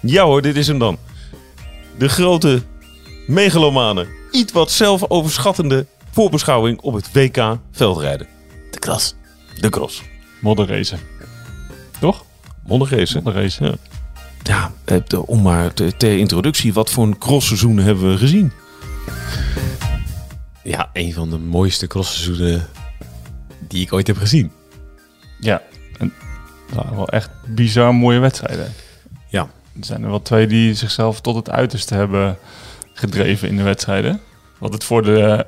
Ja hoor, dit is hem dan. De grote, megalomane, iets wat zelfoverschattende voorbeschouwing op het WK veldrijden. De klas. De cross. Modderracen. Toch? Mondegezen. Modderracen. Ja. Ja, eh, de- om maar te- ter introductie, wat voor een crossseizoen hebben we gezien? Ja, een van de mooiste crossseizoenen die ik ooit heb gezien. Ja. En, nou, wel echt bizar mooie wedstrijden. Ja. Er zijn er wel twee die zichzelf tot het uiterste hebben gedreven in de wedstrijden. Wat het voor de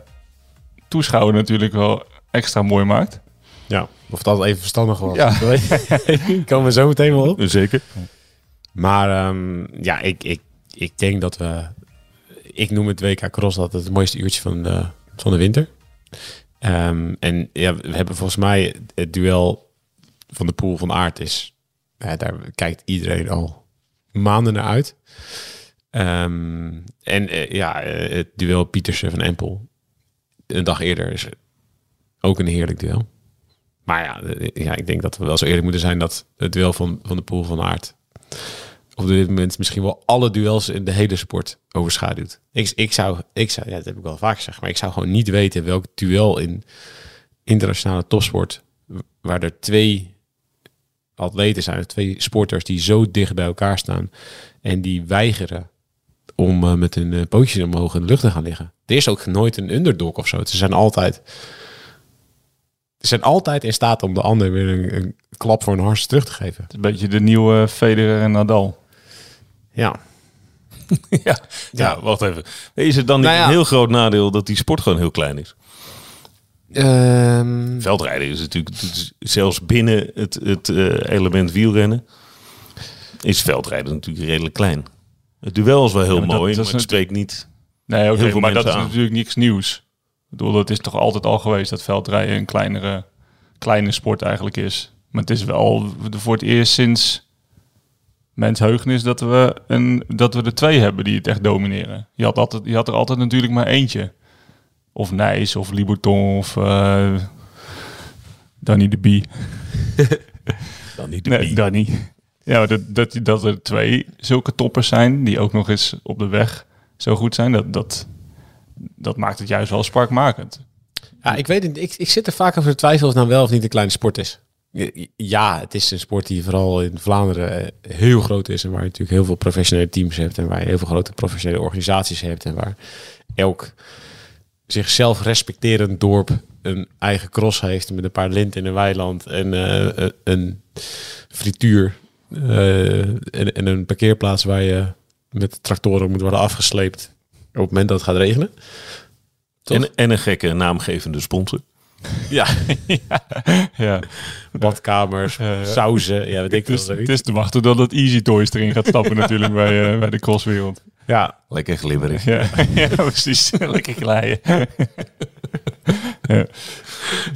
toeschouwer natuurlijk wel extra mooi maakt. Ja. Of dat even verstandig was. Ja. Komen we zo meteen wel op. Zeker. Maar ehm, ja, ik, ik, ik denk dat we... Ik noem het WK Cross altijd het mooiste uurtje van de, van de winter. Ehm, en ja, we hebben volgens mij het duel van de pool van Aard is... Ja, daar kijkt iedereen al maanden naar uit. Ehm, en eh, ja, eh, het duel Pietersen van Empel. Een dag eerder is ook een heerlijk duel. Maar ja, eh, ja, ik denk dat we wel zo eerlijk moeten zijn dat het duel van, van de pool van Aard op dit moment misschien wel alle duels in de hele sport overschaduwt. Ik, ik zou, ik zou, ja, dat heb ik wel vaak gezegd, maar ik zou gewoon niet weten welk duel in internationale topsport, waar er twee atleten zijn, twee sporters die zo dicht bij elkaar staan en die weigeren om eh, met hun uh, pootjes omhoog in de lucht te gaan liggen. Er is ook nooit een underdog of zo. Ze zijn altijd, ze zijn altijd in staat om de ander weer een, een klap voor een hars terug te geven. Het is een beetje de nieuwe Federer en Nadal. Ja, Ja, ja, wacht even. Is het dan niet Nou ja. een heel groot nadeel dat die sport gewoon heel klein is? Ehm, Veldrijden is natuurlijk, zelfs binnen het, het eh, element wielrennen, is veldrijden natuurlijk redelijk klein. Het duel is wel heel Ja, maar dat- mooi, dat maar het spreekt niet. Nee, Heel veel maar dat is natuurlijk niks nieuws. Ik bedoel, dat is toch altijd al geweest dat veldrijden een kleinere, kleine sport eigenlijk is. Maar het is wel voor het eerst sinds mensheugenis dat we, een, dat we er twee hebben die het echt domineren. Je had, altijd, je had er altijd natuurlijk maar eentje. Of Nijs, of Liboton, of eh Danny de Bie. Dan niet de Nee, bie. Danny. Ja, dat, dat, dat er twee zulke toppers zijn die ook nog eens op de weg zo goed zijn, dat, dat, dat maakt het juist wel sparkmakend. Ja, ik weet het. Ik, ik zit er vaak over te twijfelen of het nou wel of niet een kleine sport is. Ja, het is een sport die vooral in Vlaanderen eh, heel groot is. En waar je natuurlijk heel veel professionele teams hebt. En waar je heel veel grote professionele organisaties hebt. En waar elk zichzelf respecterend dorp een eigen cross heeft. Met een paar linten in een weiland. En eh, eh, een frituur. en, en een parkeerplaats waar je met tractoren moet worden afgesleept. Op het moment dat het gaat regenen. En, en een gekke naamgevende sponsor. Ja, Ja, badkamers, sauzen. Ja, weet ik het is, het is te wachten dat het Easy Toys erin gaat stappen natuurlijk bij, eh, bij de crosswereld. Ja, Lekker glibberig. Ja, ja precies. Lekker glijden.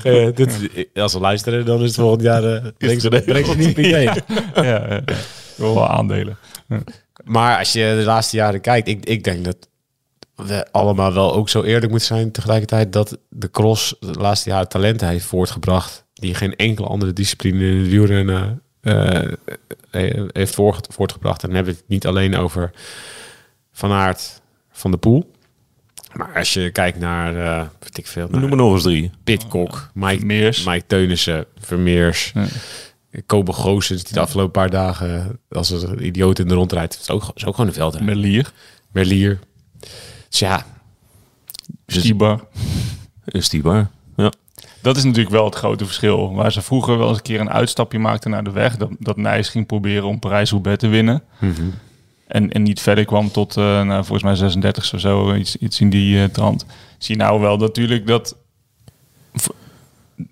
eh, dit, als we luisteren, dan is het volgend jaar uh, breng ze het breng ze niet mee. ja, ja, ja. Wel wel aandelen. Maar als je de laatste jaren kijkt, ik, ik denk dat we allemaal wel ook zo eerlijk moeten zijn tegelijkertijd dat de cross de laatste jaren talenten heeft voortgebracht die geen enkele andere discipline in het wielrennen eh, eh, heeft voort- voortgebracht. En dan hebben we het niet alleen over Van Aert van de Poel. Maar als je kijkt naar, eh weet ik veel, naar Noem er nog eens drie. Pitcock, Mike, Meers. Mike Teunissen, Vermeers, Ja. Kobe Goossens, die de afgelopen paar dagen als een idioot in de rond rijdt. is ook, is ook gewoon een veldrijder. Melier. Merlier. Dus ja, Stibar. Is die waar? Ja. Dat is natuurlijk wel het grote verschil. Waar ze vroeger wel eens een keer een uitstapje maakten naar de weg. Dat, dat Nijs ging proberen om Parijs-Roubaix te winnen. En, en niet verder kwam tot, eh, nou, volgens mij 36 of zo. Iets, iets in die eh, trant. Zie nou wel natuurlijk dat...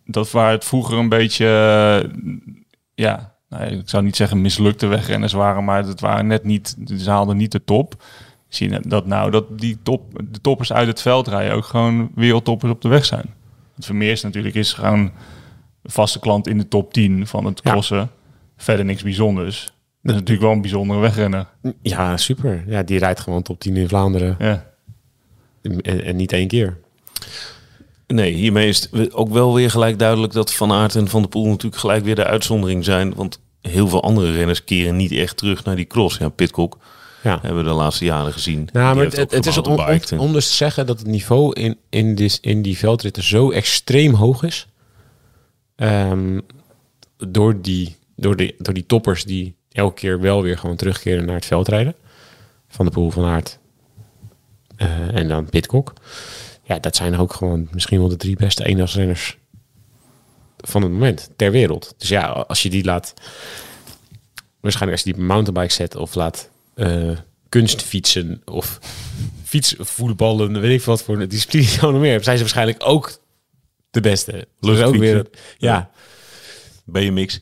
Dat waar het vroeger een beetje... eh, ja, nou, ik zou niet zeggen mislukte wegrenners waren. Maar het waren net niet... Ze haalden niet de top. Zie je dat nou dat die top, de toppers uit het veld rijden ook gewoon wereldtoppers op de weg zijn. Want Vermeers natuurlijk is gewoon een vaste klant in de top 10 van het Ja. crossen. Verder niks bijzonders. Dat is natuurlijk wel een bijzondere wegrenner. ja, super. Ja, die rijdt gewoon top 10 in Vlaanderen. Ja. En, en niet één keer. Nee, hiermee is het ook wel weer gelijk duidelijk dat Van Aert en Van der Poel natuurlijk gelijk weer de uitzondering zijn. Want heel veel andere renners keren niet echt terug naar die cross. Ja, Pitcock Ja. hebben we de laatste jaren gezien. Nou, maar het, het is om, dus te zeggen dat het niveau in, in, dis, in die veldritten zo extreem hoog is. Ehm, door, die, door, die, door die toppers die elke keer wel weer gewoon terugkeren naar het veldrijden. Van de Poel, Van Aert eh, en dan Pitcock. Ja, dat zijn ook gewoon misschien wel de drie beste eendagsrenners van het moment ter wereld. Dus ja, als je die laat... Waarschijnlijk als je die mountainbike zet of laat eh kunstfietsen of fietsvoetballen, weet ik wat voor discipline je nou nog meer hebt, zijn ze waarschijnlijk ook de beste. Dus ook weer, ja, BMX.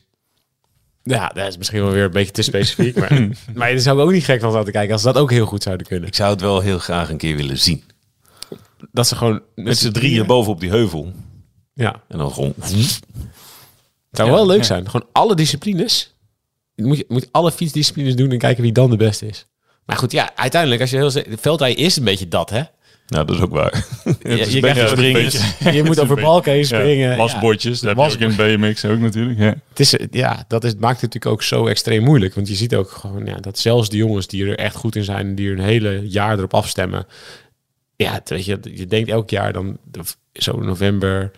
ja, dat is misschien wel weer een beetje te specifiek, maar, maar daar zou ik ook niet gek van zaten kijken als ze dat ook heel goed zouden kunnen. Ik zou het wel heel graag een keer willen zien. Dat ze gewoon Met z'n drieën boven op die heuvel. Ja, En dan gewoon... het zou Ja, wel leuk ja. zijn. Gewoon alle disciplines. Je moet, je moet alle fietsdisciplines doen en kijken wie dan de beste is. Maar goed, ja, uiteindelijk, als je heel zegt, veldrijden is een beetje dat, hè? Nou, dat is ook waar. Je, je krijgt beetje springen. springen. Je moet over balken heen springen. Ja, wasbordjes, dat Was- heb je ook in BMX ook natuurlijk. Ja. Het is, ja, dat is, maakt het natuurlijk ook zo extreem moeilijk. Want je ziet ook gewoon ja, dat zelfs de jongens die er echt goed in zijn... en die er een hele jaar erop afstemmen... Ja, weet je, je denkt elk jaar dan zo november...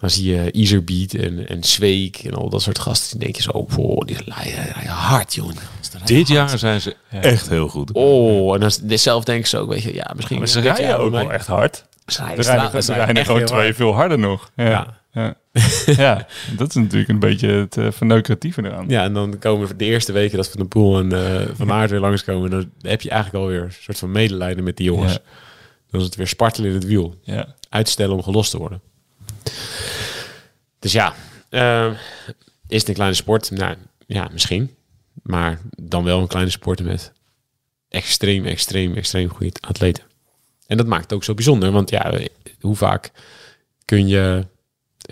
dan zie je Iserbeat en, en Zweek en al dat soort gasten. Die denk je zo, oh, die rijden rijden hard, jongen. Dit jaar zijn ze echt heel goed. Oh, en dan zelf denk ik zo, weet je, ja, misschien... Maar ze rijden ook wel echt hard. Ze rijden, Ze ze gewoon twee hard. veel harder nog. Ja. Ja. Ja. Ja. dat is natuurlijk een beetje het uh, verneukeratieve eraan. Ja, en dan komen we de eerste weken dat Van de Poel en eh, Van Aert weer langskomen... dan heb je eigenlijk alweer een soort van medelijden met die jongens. Ja. Dan is het weer spartelen in het wiel. Ja. Uitstellen om gelost te worden. Dus ja, eh, is het een kleine sport? Nou, ja, misschien. Maar dan wel een kleine sport met extreem, extreem, extreem goede atleten. En dat maakt het ook zo bijzonder. Want ja, hoe vaak kun je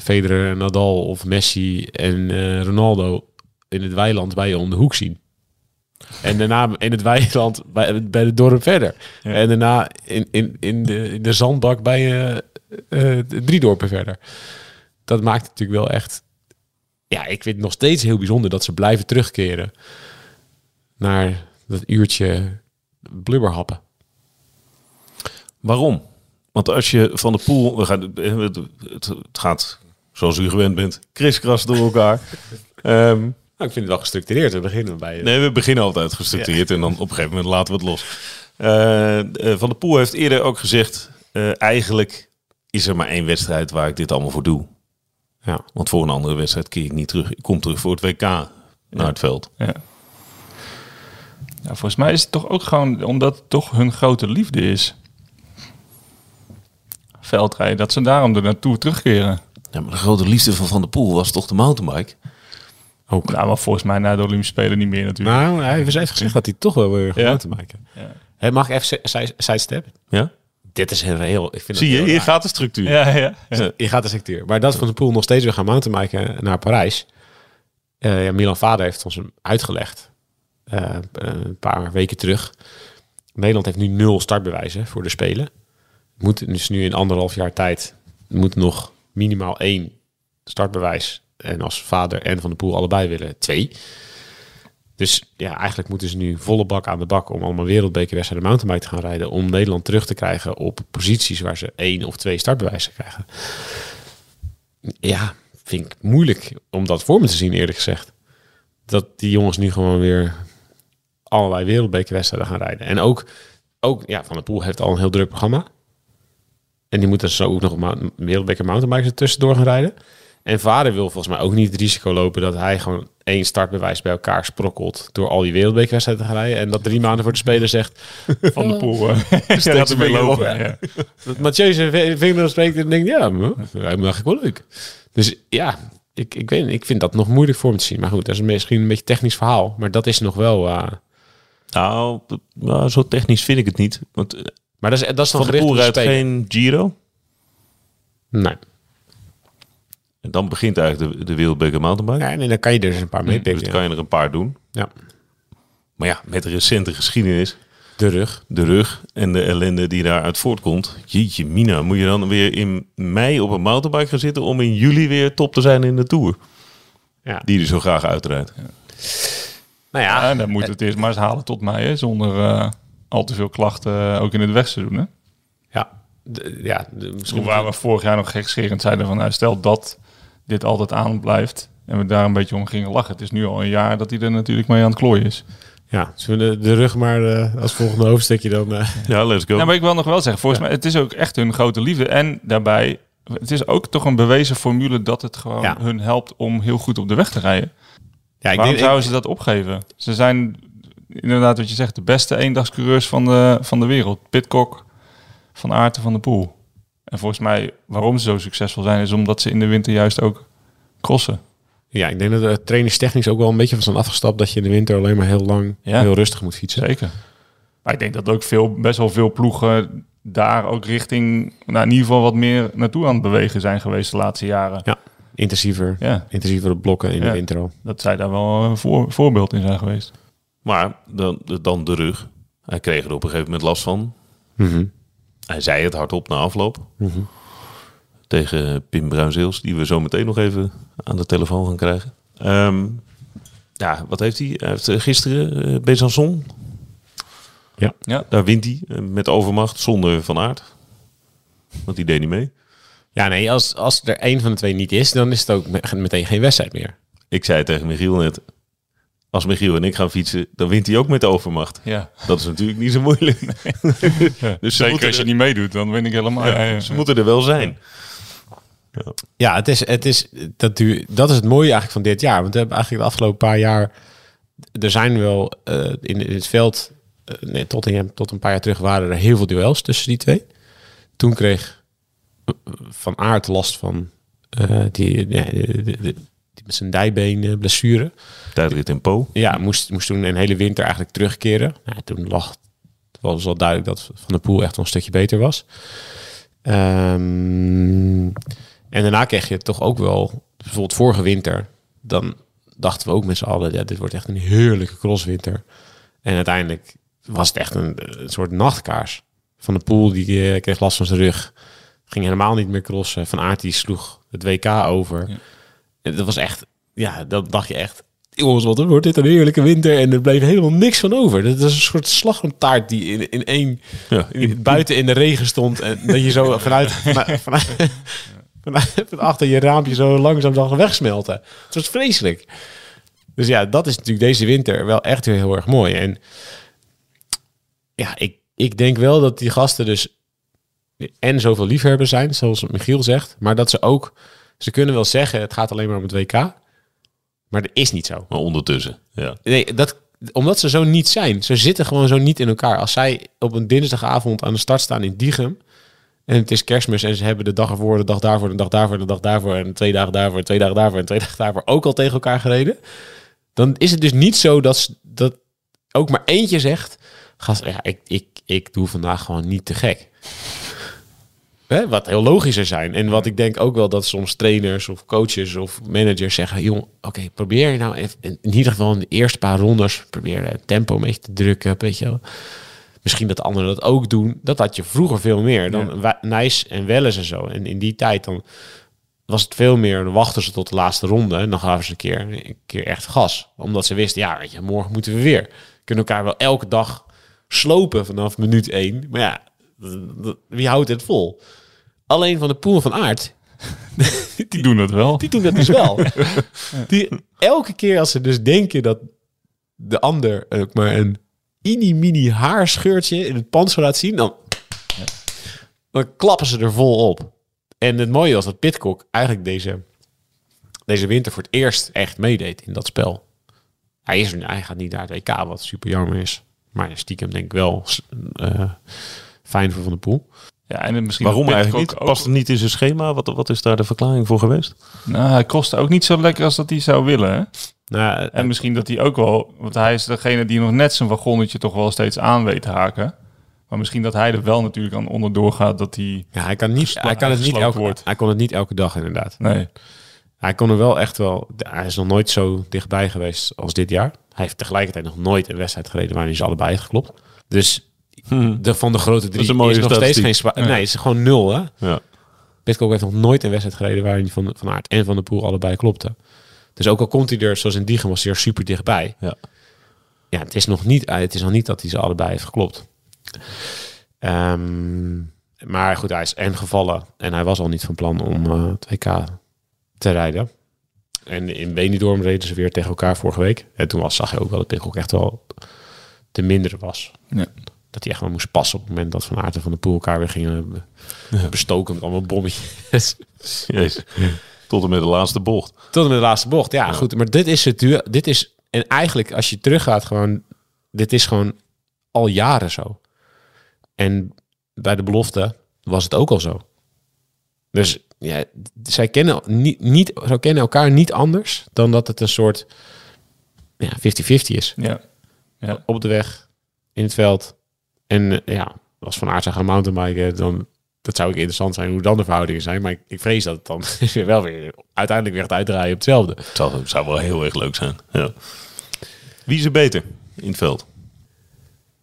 Federer, Nadal of Messi en eh, Ronaldo in het weiland bij je om de hoek zien? En daarna in het weiland bij, bij het dorp verder. Ja. En daarna in, in, in, de, in de zandbak bij je eh, drie dorpen verder. Dat maakt het natuurlijk wel echt... Ja, ik vind het nog steeds heel bijzonder dat ze blijven terugkeren naar dat uurtje blubberhappen. Waarom? Want als je van de pool... We gaan, het, het, gaat, zoals u gewend bent, kriskras door elkaar. Ehm, Nou, ik vind het wel gestructureerd. We beginnen bij... nee, we beginnen altijd gestructureerd en dan op een gegeven moment laten we het los. Eh, eh, van de Poel heeft eerder ook gezegd... eh, eigenlijk is er maar één wedstrijd waar ik dit allemaal voor doe. Ja. Want voor een andere wedstrijd keer ik niet terug. Ik kom terug voor het WK naar het veld. Ja. Ja, volgens mij is het toch ook gewoon omdat het toch hun grote liefde is. Veldrijden, dat ze daarom er naartoe terugkeren. Ja, maar de grote liefde van Van der Poel was toch de mountainbike? Ook. Nou, maar volgens mij na de Olympische Spelen niet meer natuurlijk. Nou, hij heeft gezegd dat hij toch wel weer Ja. te maken. Ja. Hey, mag ik even si- sidestep? Ja? Dit is een heel... Ik vind Zie je, heel hier raar. gaat de structuur. Ja, ja. Ja, Je gaat de sectuur. Maar dat Van de Poel nog steeds weer gaan mountainbiken naar Parijs. Eh, ja, Milan Vader heeft ons hem uitgelegd. eh, een paar weken terug. Nederland heeft nu nul startbewijzen voor de Spelen. Moet dus nu in anderhalf jaar tijd... moet nog minimaal één startbewijs. En als Vader en Van de Poel allebei willen, twee. Dus ja, eigenlijk moeten ze nu volle bak aan de bak... om allemaal wereldbekerwedstrijden mountainbike te gaan rijden... om Nederland terug te krijgen op posities... waar ze één of twee startbewijzen krijgen. Ja, vind ik moeilijk om dat voor me te zien, eerlijk gezegd. Dat die jongens nu gewoon weer allerlei wereldbekerwedstrijden gaan rijden. En ook, ook ja, Van der Poel heeft al een heel druk programma. En die moeten zo ook nog wereldbeker mountainbikes er tussendoor gaan rijden. En vader wil volgens mij ook niet het risico lopen dat hij gewoon één startbewijs bij elkaar sprokkelt door al die wereldbekerwedstrijden te gaan rijden. En dat drie maanden voor de speler zegt Van de poel. eh, steeds gaat ermee meer lopen. op. Ja. dat Mathieu zijn vi- vinger spreekt en denkt, ja, dat lijkt me eigenlijk wel leuk. Dus ja, ik, ik, weet, ik vind dat nog moeilijk voor me te zien. Maar goed, dat is misschien een beetje een technisch verhaal. Maar dat is nog wel... eh, Nou, nou, zo technisch vind ik het niet. Want eh, maar dat is, dat is dan Van gericht Poel op de geen Giro. Nee. En dan begint eigenlijk de, de wereldbeker mountainbike. Ja, nee, dan kan je er dus een paar mee dus pikken. dan kan je er een paar doen. Ja. Maar ja, met de recente geschiedenis De rug. de rug en de ellende die daaruit voortkomt. Jeetje, Mina, moet je dan weer in mei op een mountainbike gaan zitten om in juli weer top te zijn in de Tour? Ja. Die je zo graag uitrijdt. Nou Ja, dan moet het eerst maar eens halen tot mij, hè, zonder eh, al te veel klachten, eh, ook in het wegseizoen. Hè? Ja. De- ja, de- misschien Toen waar we vorig jaar nog gekscherend zeiden van, nou, stel dat dit altijd aan blijft en we daar een beetje om gingen lachen. Het is nu al een jaar dat hij er natuurlijk mee aan het klooien is. Ja, zullen we de, rug maar eh, als volgende hoofdstukje dan... eh, Ja, let's go. Nou, maar ik wil nog wel zeggen, volgens mij, het is ook echt hun grote liefde. En daarbij, het is ook toch een bewezen formule dat het gewoon Ja. hun helpt om heel goed op de weg te rijden. ja, ik Waarom denk, zouden ze dat opgeven? Ze zijn inderdaad, wat je zegt, de beste eendagscoureurs van de, van de wereld. Pitcock, Van Aerten, Van de Poel. En volgens mij, waarom ze zo succesvol zijn, is omdat ze in de winter juist ook crossen. ja, ik denk dat de trainingstechnisch ook wel een beetje van zijn afgestapt... dat je in de winter alleen maar heel lang Ja. heel rustig moet fietsen. Zeker. Maar ik denk dat ook veel, best wel veel ploegen daar ook richting, nou in ieder geval wat meer naartoe aan het bewegen zijn geweest de laatste jaren. Ja, intensiever. Ja, Intensiever blokken in Ja. de winter al. dat zij daar wel een voor, voorbeeld in zijn geweest. Maar dan, dan de rug. Hij kreeg er op een gegeven moment last van. Mhm. Hij zei het hardop na afloop. Mhm. Tegen Pim Bruinzeels, die we zo meteen nog even aan de telefoon gaan krijgen. Ehm, ja, wat heeft hij? Hij heeft eh, gisteren uh, Besançon. Ja. Ja. Daar wint hij eh, met overmacht zonder Van Aert. Want die deed niet mee. Ja, nee, als, als er één van de twee niet is... dan is het ook me- meteen geen wedstrijd meer. Ik zei tegen Michiel net... Als Michiel en ik gaan fietsen, dan wint hij ook met overmacht. Ja. Dat is natuurlijk niet zo moeilijk. Dus ze Zeker als je er- niet meedoet, dan win ik helemaal. Ja, ja. Ze moeten er wel zijn. Ja, het is, het is, dat, du- dat is het mooie eigenlijk van dit jaar. Want we hebben eigenlijk de afgelopen paar jaar... Er zijn wel eh, in, in het veld... eh, nee, tot, in, tot een paar jaar terug waren er heel veel duels tussen die twee. Toen kreeg eh, Van Aert last van... eh, die met zijn dijbeen blessure. Tijdrit in Po. Ja, moest, moest toen een hele winter eigenlijk terugkeren. Nou, toen lag het was wel duidelijk dat Van der Poel echt wel een stukje beter was. Ehm, en daarna kreeg je toch ook wel, bijvoorbeeld vorige winter, dan dachten we ook met z'n allen, ja, dit wordt echt een heerlijke crosswinter. En uiteindelijk was het echt een, een soort nachtkaars. Van de Poel die eh, kreeg last van zijn rug, ging helemaal niet meer crossen. Van Aert die sloeg het WK over. Ja. Dat was echt, ja, dan dacht je echt, jongens, wat wordt dit een heerlijke winter en er bleef helemaal niks van over. Dat is een soort slagroomtaart die in, in één Ja, in- buiten in de regen stond en dat je zo vanuit, vanuit, vanuit, vanuit- van achter je raampje zo langzaam zag wegsmelten. Het was vreselijk. Dus ja, dat is natuurlijk deze winter wel echt weer heel erg mooi. En ja, ik, ik denk wel dat die gasten dus en zoveel liefhebber zijn, zoals Michiel zegt, maar dat ze ook, ze kunnen wel zeggen, het gaat alleen maar om het WK, maar dat is niet zo. maar ondertussen. Ja. Nee, dat, omdat ze zo niet zijn. Ze zitten gewoon zo niet in elkaar. Als zij op een dinsdagavond aan de start staan in Diegem... en het is kerstmis en ze hebben de dag ervoor, de dag daarvoor, de dag daarvoor, de dag daarvoor... en twee dagen daarvoor, twee dagen daarvoor en twee dagen daarvoor... ook al tegen elkaar gereden... dan is het dus niet zo dat, ze- dat ook maar eentje zegt... Gast, ja, ik, ik, ik doe vandaag gewoon niet te gek. Hè, wat heel logischer zijn. En wat ik denk ook wel dat soms trainers of coaches of managers zeggen... joh, oké, probeer je nou even, in ieder geval in de eerste paar rondes... probeer het tempo een beetje te drukken, weet je wel. Misschien dat de anderen dat ook doen. Dat had je vroeger veel meer. Dan ja. Nijs en Welles en zo. En in die tijd dan was het veel meer... dan wachten ze tot de laatste ronde... en dan gaven ze een keer, een keer echt gas. Omdat ze wisten, ja, weet je, morgen moeten we weer. Kunnen elkaar wel elke dag slopen vanaf minuut één. Maar ja, wie houdt het vol? Alleen van de poel van aard. Die doen het wel. Die doen dat dus wel. Die, elke keer als ze dus denken dat de ander ook maar een mini-mini haarscheurtje in het panzer laat zien, dan, dan klappen ze er vol op. En het mooie was dat Pitcock eigenlijk deze, deze winter voor het eerst echt meedeed in dat spel. Hij, is, er- hij gaat niet naar het WK, wat super jammer is. Maar stiekem denk ik wel eh, fijn voor Van der Poel. Ja, en misschien Waarom eigenlijk niet? Past het niet in zijn schema? Wat, wat is daar de verklaring voor geweest? Nou, hij kostte ook niet zo lekker als dat hij zou willen. Hè? Nou, En misschien dat hij ook wel... Want hij is degene die nog net zijn wagonnetje toch wel steeds aan weet te haken. Maar misschien dat hij er wel natuurlijk aan onderdoor gaat dat hij... ja, hij, kan niet, hij, kan het niet elke, wordt. hij kon het niet elke dag inderdaad. Nee. Hij kon er wel echt wel. Hij is nog nooit zo dichtbij geweest als dit jaar. Hij heeft tegelijkertijd nog nooit een wedstrijd gereden waarin hij ze allebei heeft geklopt. Dus de, van de grote drie is een mooie is nog steeds geen zwaar. Nee, het is gewoon nul, hè? Ja. Pitcock heeft nog nooit een wedstrijd gereden waarin van, van Aert en Van de Poel allebei klopte. Dus ook al komt hij er, zoals in Diegen was hij er super dichtbij. Ja. Ja, het is nog niet, eh, het is nog niet dat hij ze allebei heeft geklopt. Ehm, maar goed, hij is en gevallen en hij was al niet van plan om eh, het WK te rijden. En in Benidorm reden ze weer tegen elkaar vorige week. En toen was, zag je ook wel dat Pitcock echt wel de mindere was. Ja. Dat hij echt wel moest passen op het moment dat Van Aert en Van de Poel elkaar weer gingen be- bestoken met allemaal bommetjes. Jezus. Tot en met de laatste bocht. Tot en met de laatste bocht. Ja, goed. Maar dit is het duur. Dit is, en eigenlijk als je teruggaat gewoon, dit is gewoon al jaren zo. En bij de belofte was het ook al zo. Dus ja, zij kennen, niet, niet, zij kennen elkaar niet anders dan dat het een soort ja, 50-50 is. Ja. Ja. Op de weg, in het veld. En eh, ja, als Van Aert zou gaan mountainbiken, dan dat zou ook interessant zijn hoe dan de verhoudingen zijn. Maar ik, ik vrees dat het dan weer wel weer uiteindelijk weer gaat uitdraaien op hetzelfde. Het zou, het zou wel heel erg leuk zijn. Ja. Wie is er beter in het veld?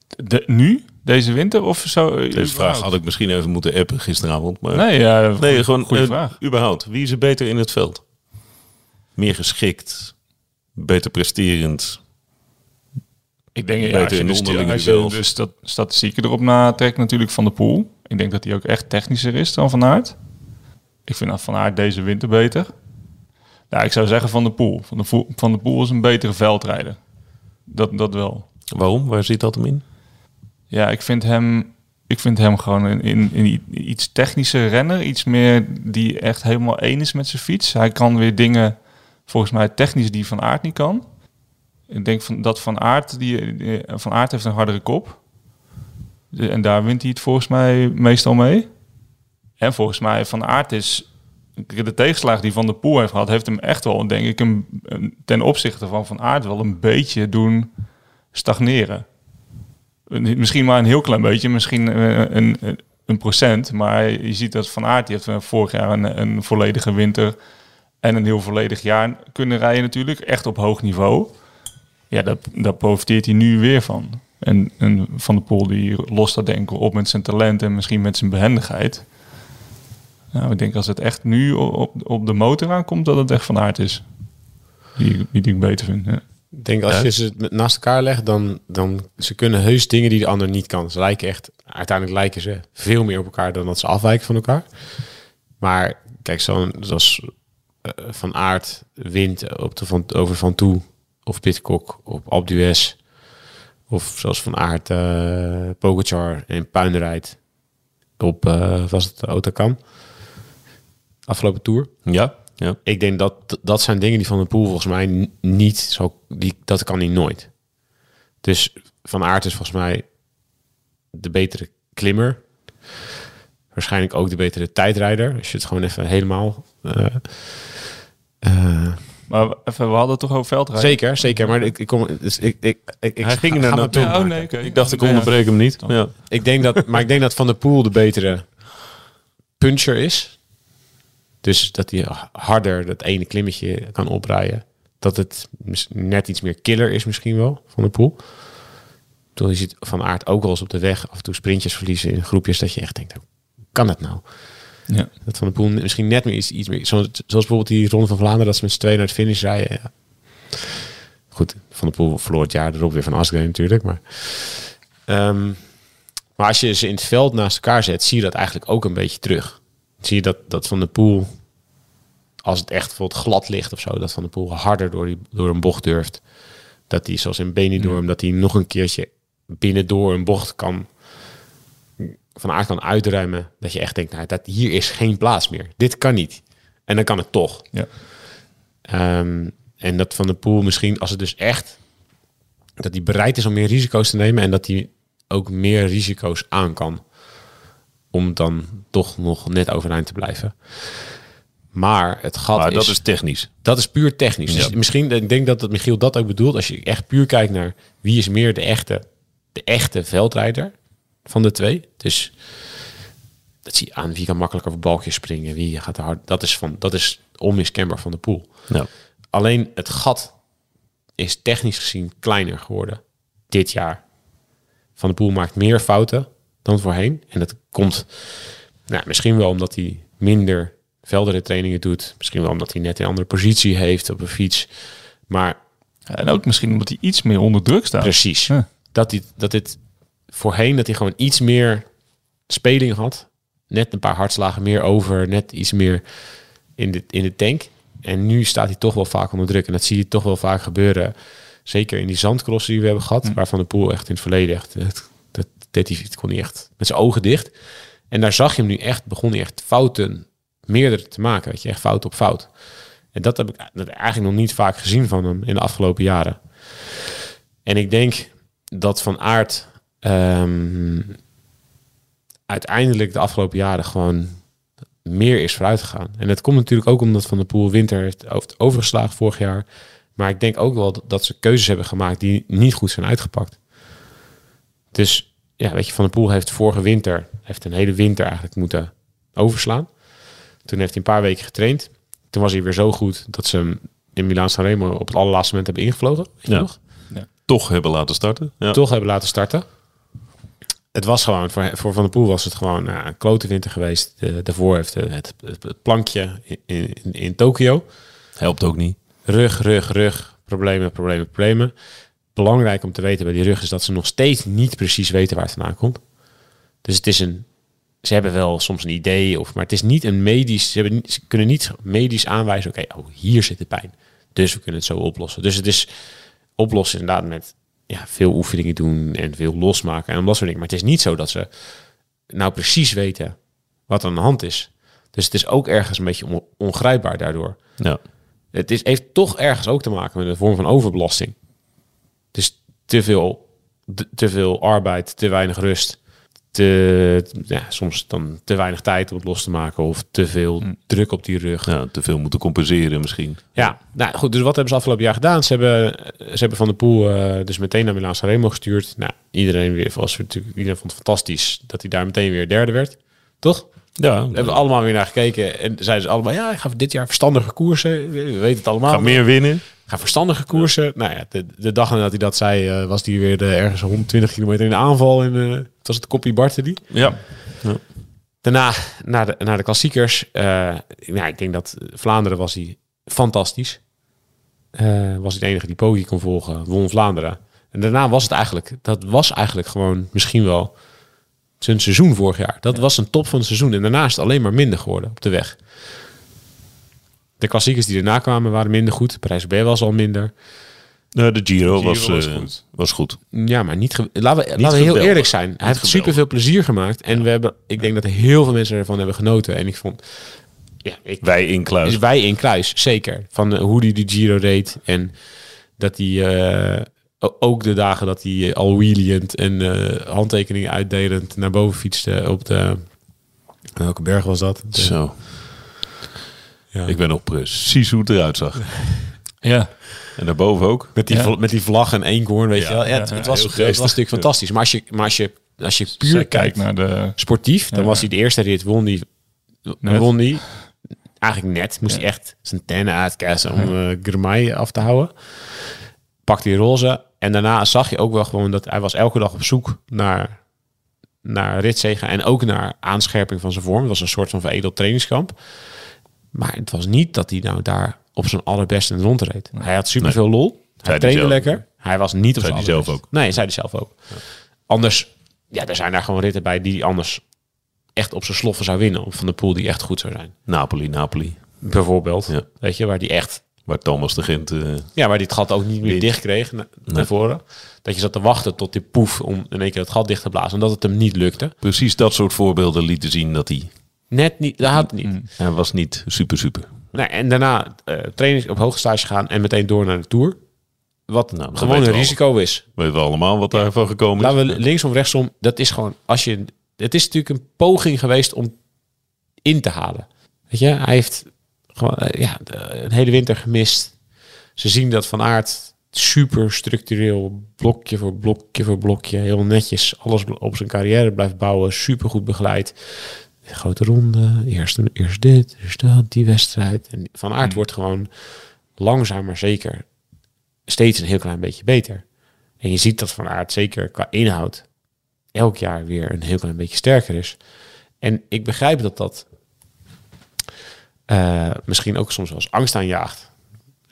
De, nu? Deze winter? Of zo? Deze vraag had ik misschien even moeten appen gisteravond. Maar Nee, ja, nee, gewoon goede eh, vraag. überhaupt. Wie is er beter in het veld? Meer geschikt, beter presterend. Ik denk, ja, als je, sti- onderlinge als je de sta- statistieken erop natrekt natuurlijk van de pool. Ik denk dat hij ook echt technischer is dan Van Aert. Ik vind Van Aert deze winter beter. Ja, ik zou zeggen van de pool. Van de, Poel- van de pool is een betere veldrijder. Dat, dat wel. Waarom? Waar zit dat hem in? Ja, ik vind hem, ik vind hem gewoon een, in, in i- iets technische renner. Iets meer die echt helemaal één is met zijn fiets. Hij kan weer dingen, volgens mij technisch, die Van Aert niet kan. Ik denk van, dat Van Aert, die, Van Aert heeft een hardere kop. En daar wint hij het volgens mij meestal mee. En volgens mij Van Aert is... De tegenslag die Van der Poel heeft gehad, heeft hem echt wel, denk ik, een, ten opzichte van Van Aert wel een beetje doen stagneren. Misschien maar een heel klein beetje, misschien eh, een, een, een procent. Maar je ziet dat Van Aert, die heeft eh, vorig jaar een, een volledige winter en een heel volledig jaar kunnen rijden natuurlijk. Echt op hoog niveau. Ja, daar, daar profiteert hij nu weer van. En, en Van der Poel die lost dat denk ik wel op met zijn talent en misschien met zijn behendigheid. Nou, ik denk als het echt nu op, op de motor aankomt, dat het echt Van Aert is. Die, die, die ik beter vind. Ja. Ik denk als je ze met- naast elkaar legt, dan, dan ze kunnen heus dingen die de ander niet kan. Ze lijken echt, uiteindelijk lijken ze veel meer op elkaar dan dat ze afwijken van elkaar. Maar kijk, zo'n zoals eh, Van Aert wint op de van, over Van Toe of Pitcock op d'Huez. Of zoals Van Aert eh Pogacar en Puin rijdt op, eh was het Otakam? Afgelopen Tour. Ja, ja. Ik denk dat dat zijn dingen die Van der Poel volgens mij niet zo... Die, dat kan hij nooit. Dus Van Aert is volgens mij de betere klimmer. Waarschijnlijk ook de betere tijdrijder. Als je het gewoon even helemaal... eh, Maar even, we hadden het toch over veldrijden? zeker, zeker. Maar ik, ik, kom, dus ik, ik, ik, ik Hij ging er naartoe. Ja, oh nee. Ik dacht, ik onderbreek hem niet. Ja. Ik denk dat, maar ik denk dat Van der Poel de betere puncher is. Dus dat hij harder dat ene klimmetje kan oprijden. Dat het net iets meer killer is misschien wel, Van der Poel. Toen je ziet Van Aert ook wel eens op de weg af en toe sprintjes verliezen in groepjes. Dat je echt denkt, kan dat nou? Ja. Dat Van der Poel misschien net meer iets, iets meer... Zoals, zoals bijvoorbeeld die Ronde van Vlaanderen, dat ze met z'n tweeën naar het finish rijden. Ja. Goed, Van der Poel verloor het jaar erop weer van Asgreen natuurlijk. Maar, Ehm, maar als je ze in het veld naast elkaar zet, zie je dat eigenlijk ook een beetje terug. Zie je dat, dat Van der Poel, als het echt bijvoorbeeld glad ligt of zo, dat Van der Poel harder door, die, door een bocht durft. Dat hij, zoals in Benidorm, dat hij nog een keertje binnendoor een bocht kan van aard kan uitruimen. Dat je echt denkt, nou, dat hier is geen plaats meer. Dit kan niet. En dan kan het toch. Ja. Ehm, en dat Van de Poel misschien, als het dus echt... dat hij bereid is om meer risico's te nemen... en dat hij ook meer risico's aan kan... om dan toch nog net overeind te blijven. Maar het gat Maar dat is technisch. dat is puur technisch. Dus misschien, ik denk dat, dat Michiel dat ook bedoelt... als je echt puur kijkt naar wie is meer de echte, de echte veldrijder van de twee. Dus dat zie je aan wie kan makkelijker over balkjes springen, wie gaat er hard. Dat is, van, dat is onmiskenbaar van de pool. Ja. Alleen het gat is technisch gezien kleiner geworden dit jaar. Van de Poel maakt meer fouten dan voorheen. En dat komt nou, misschien wel omdat hij minder trainingen doet. Misschien wel omdat hij net een andere positie heeft op een fiets. Maar En ook misschien omdat hij iets meer onder druk staat. precies. Ja. Dat, hij, dat dit voorheen, dat hij gewoon iets meer speling had. Net een paar hartslagen meer over. Net iets meer in de, in de tank. En nu staat hij toch wel vaak onder druk. En dat zie je toch wel vaak gebeuren. Zeker in die zandcrossen die we hebben gehad. Waarvan de Poel echt in het verleden echt... Dat, dat, deed hij, kon hij echt met zijn ogen dicht. En daar zag je hem nu echt, begon hij echt fouten, meerdere te maken. Weet je, echt fout op fout. En dat heb ik dat eigenlijk nog niet vaak gezien van hem in de afgelopen jaren. En ik denk dat Van Aert ehm, uiteindelijk de afgelopen jaren gewoon meer is vooruit gegaan. En dat komt natuurlijk ook omdat Van der Poel winter heeft over- overgeslagen vorig jaar. Maar ik denk ook wel dat- ze keuzes hebben gemaakt die niet goed zijn uitgepakt. Dus ja, weet je, Van der Poel heeft vorige winter, heeft een hele winter eigenlijk moeten overslaan. Toen heeft hij een paar weken getraind. Toen was hij weer zo goed dat ze hem in Milaan Sanremo op het allerlaatste moment hebben ingevlogen. Weet je Ja. nog? Toch hebben laten starten. Ja. Toch hebben laten starten. Het was gewoon, voor, voor Van der Poel was het gewoon nou, een klote winter geweest. De, daarvoor heeft het, het, plankje in, in, in Tokio. Helpt ook niet. Rug, rug, rug. Problemen, problemen, problemen. Belangrijk om te weten bij die rug is dat ze nog steeds niet precies weten waar het vandaan komt. Dus het is een. Ze hebben wel soms een idee, of, maar het is niet een medisch. Ze, hebben, ze kunnen niet medisch aanwijzen. Oké, oh, hier zit de pijn. Dus we kunnen het zo oplossen. Dus het is oplossen inderdaad met ja, veel oefeningen doen en veel losmaken en dat soort dingen. Maar het is niet zo dat ze nou precies weten wat aan de hand is. Dus het is ook ergens een beetje on- ongrijpbaar daardoor. Ja. Het is, heeft toch ergens ook te maken met een vorm van overbelasting. Dus te veel, te veel arbeid, te weinig rust. Te, ja, soms dan te weinig tijd om het los te maken. Of te veel druk op die rug. ja, te veel moeten compenseren misschien. Ja, nou goed. Dus wat hebben ze afgelopen jaar gedaan? Ze hebben, ze hebben Van de Poel eh, dus meteen naar Milaan Sanremo gestuurd. Nou, iedereen, weer, was natuurlijk, iedereen vond het fantastisch dat hij daar meteen weer derde werd. Toch? Ja, Daar hebben we allemaal weer naar gekeken. En zeiden ze allemaal, ja, ik ga dit jaar verstandige koersen. We we weten het allemaal. ga meer winnen. Ga verstandige koersen. Nou ja, de, de dag nadat hij dat zei, eh, was hij weer eh, ergens 120 kilometer in de aanval. En eh, het was het koppie Bartoli. Ja. Daarna naar de, naar de klassiekers. Nou, ik denk dat Vlaanderen was hij fantastisch. Was hij de enige die Poggi kon volgen. Won Vlaanderen. En daarna was het eigenlijk, dat was eigenlijk gewoon misschien wel zijn seizoen vorig jaar. Dat was een top van het seizoen. En daarna is het alleen maar minder geworden op de weg. De klassiekers die erna kwamen waren minder goed. Parijs-Roubaix was al minder. Nou, de Giro, Giro was, was eh, goed. was goed. Ja, maar niet. Laten we, laten we heel geweldig. eerlijk zijn. Hij heeft geweldig. super veel plezier gemaakt. En we hebben, ik denk dat heel veel mensen ervan hebben genoten. En ik vond. Ja, ik, Wij in Kluis. dus wij in Kluis, zeker. Van eh, hoe hij de Giro reed. En dat hij eh, ook de dagen dat hij eh, al wheeliend en eh, handtekeningen uitdelend naar boven fietste op de. Welke berg was dat? De- Zo. Ja. Ik ben nog precies hoe het eruit zag. Ja. En daarboven ook. Met die, Ja. met die vlag en één weet Ja, je wel. Ja, ja, het, was, het was natuurlijk fantastisch. Maar als je, maar als je, als je puur kijkt kijk naar de... sportief, dan Ja. was hij de eerste rit, won die, Net. won die eigenlijk net. Moest Ja. hij echt zijn tenen uitkassen om eh Girmay af te houden. Pakte die roze. En daarna zag je ook wel gewoon dat hij was elke dag op zoek naar, naar ritzegen en ook naar aanscherping van zijn vorm. Het was een soort van veredeld trainingskamp. Maar het was niet dat hij nou daar op zijn allerbeste in de rond reed. Hij had superveel lol. Hij hij trainde lekker. Hij was niet op Zei zijn hij zelf allerbeste. Nee, zei hij zelf ook. Anders, ja, er zijn daar gewoon ritten bij die hij anders echt op zijn sloffen zou winnen. Of van de pool die echt goed zou zijn. Napoli, Napoli. Bijvoorbeeld. Ja. Weet je, waar die echt, Waar Thomas de Gent... eh, ja, waar die het gat ook niet meer Wint. dicht kreeg na- naar voren. Dat je zat te wachten tot die poef om in één keer het gat dicht te blazen. Omdat het hem niet lukte. precies dat soort voorbeelden lieten zien dat hij... Net niet, dat had het niet. Hij was niet super, super. Nee, en daarna eh training op hoge stage gaan en meteen door naar de Tour. Wat Nou, gewoon een risico is. Weten we allemaal wat daarvan gekomen is. Laten we linksom, rechtsom. Dat is gewoon, als je, het is natuurlijk een poging geweest om in te halen. Weet je, hij heeft gewoon, eh, ja, een hele winter gemist. Ze zien dat Van Aert super structureel, blokje voor blokje voor blokje, heel netjes alles op zijn carrière blijft bouwen, super goed begeleid. Grote ronde, eerst, eerst dit, eerst dat, die wedstrijd. En Van Aert wordt gewoon langzaam maar zeker steeds een heel klein beetje beter. En je ziet dat Van Aert zeker qua inhoud elk jaar weer een heel klein beetje sterker is. En ik begrijp dat dat eh, misschien ook soms wel eens angst aanjaagt.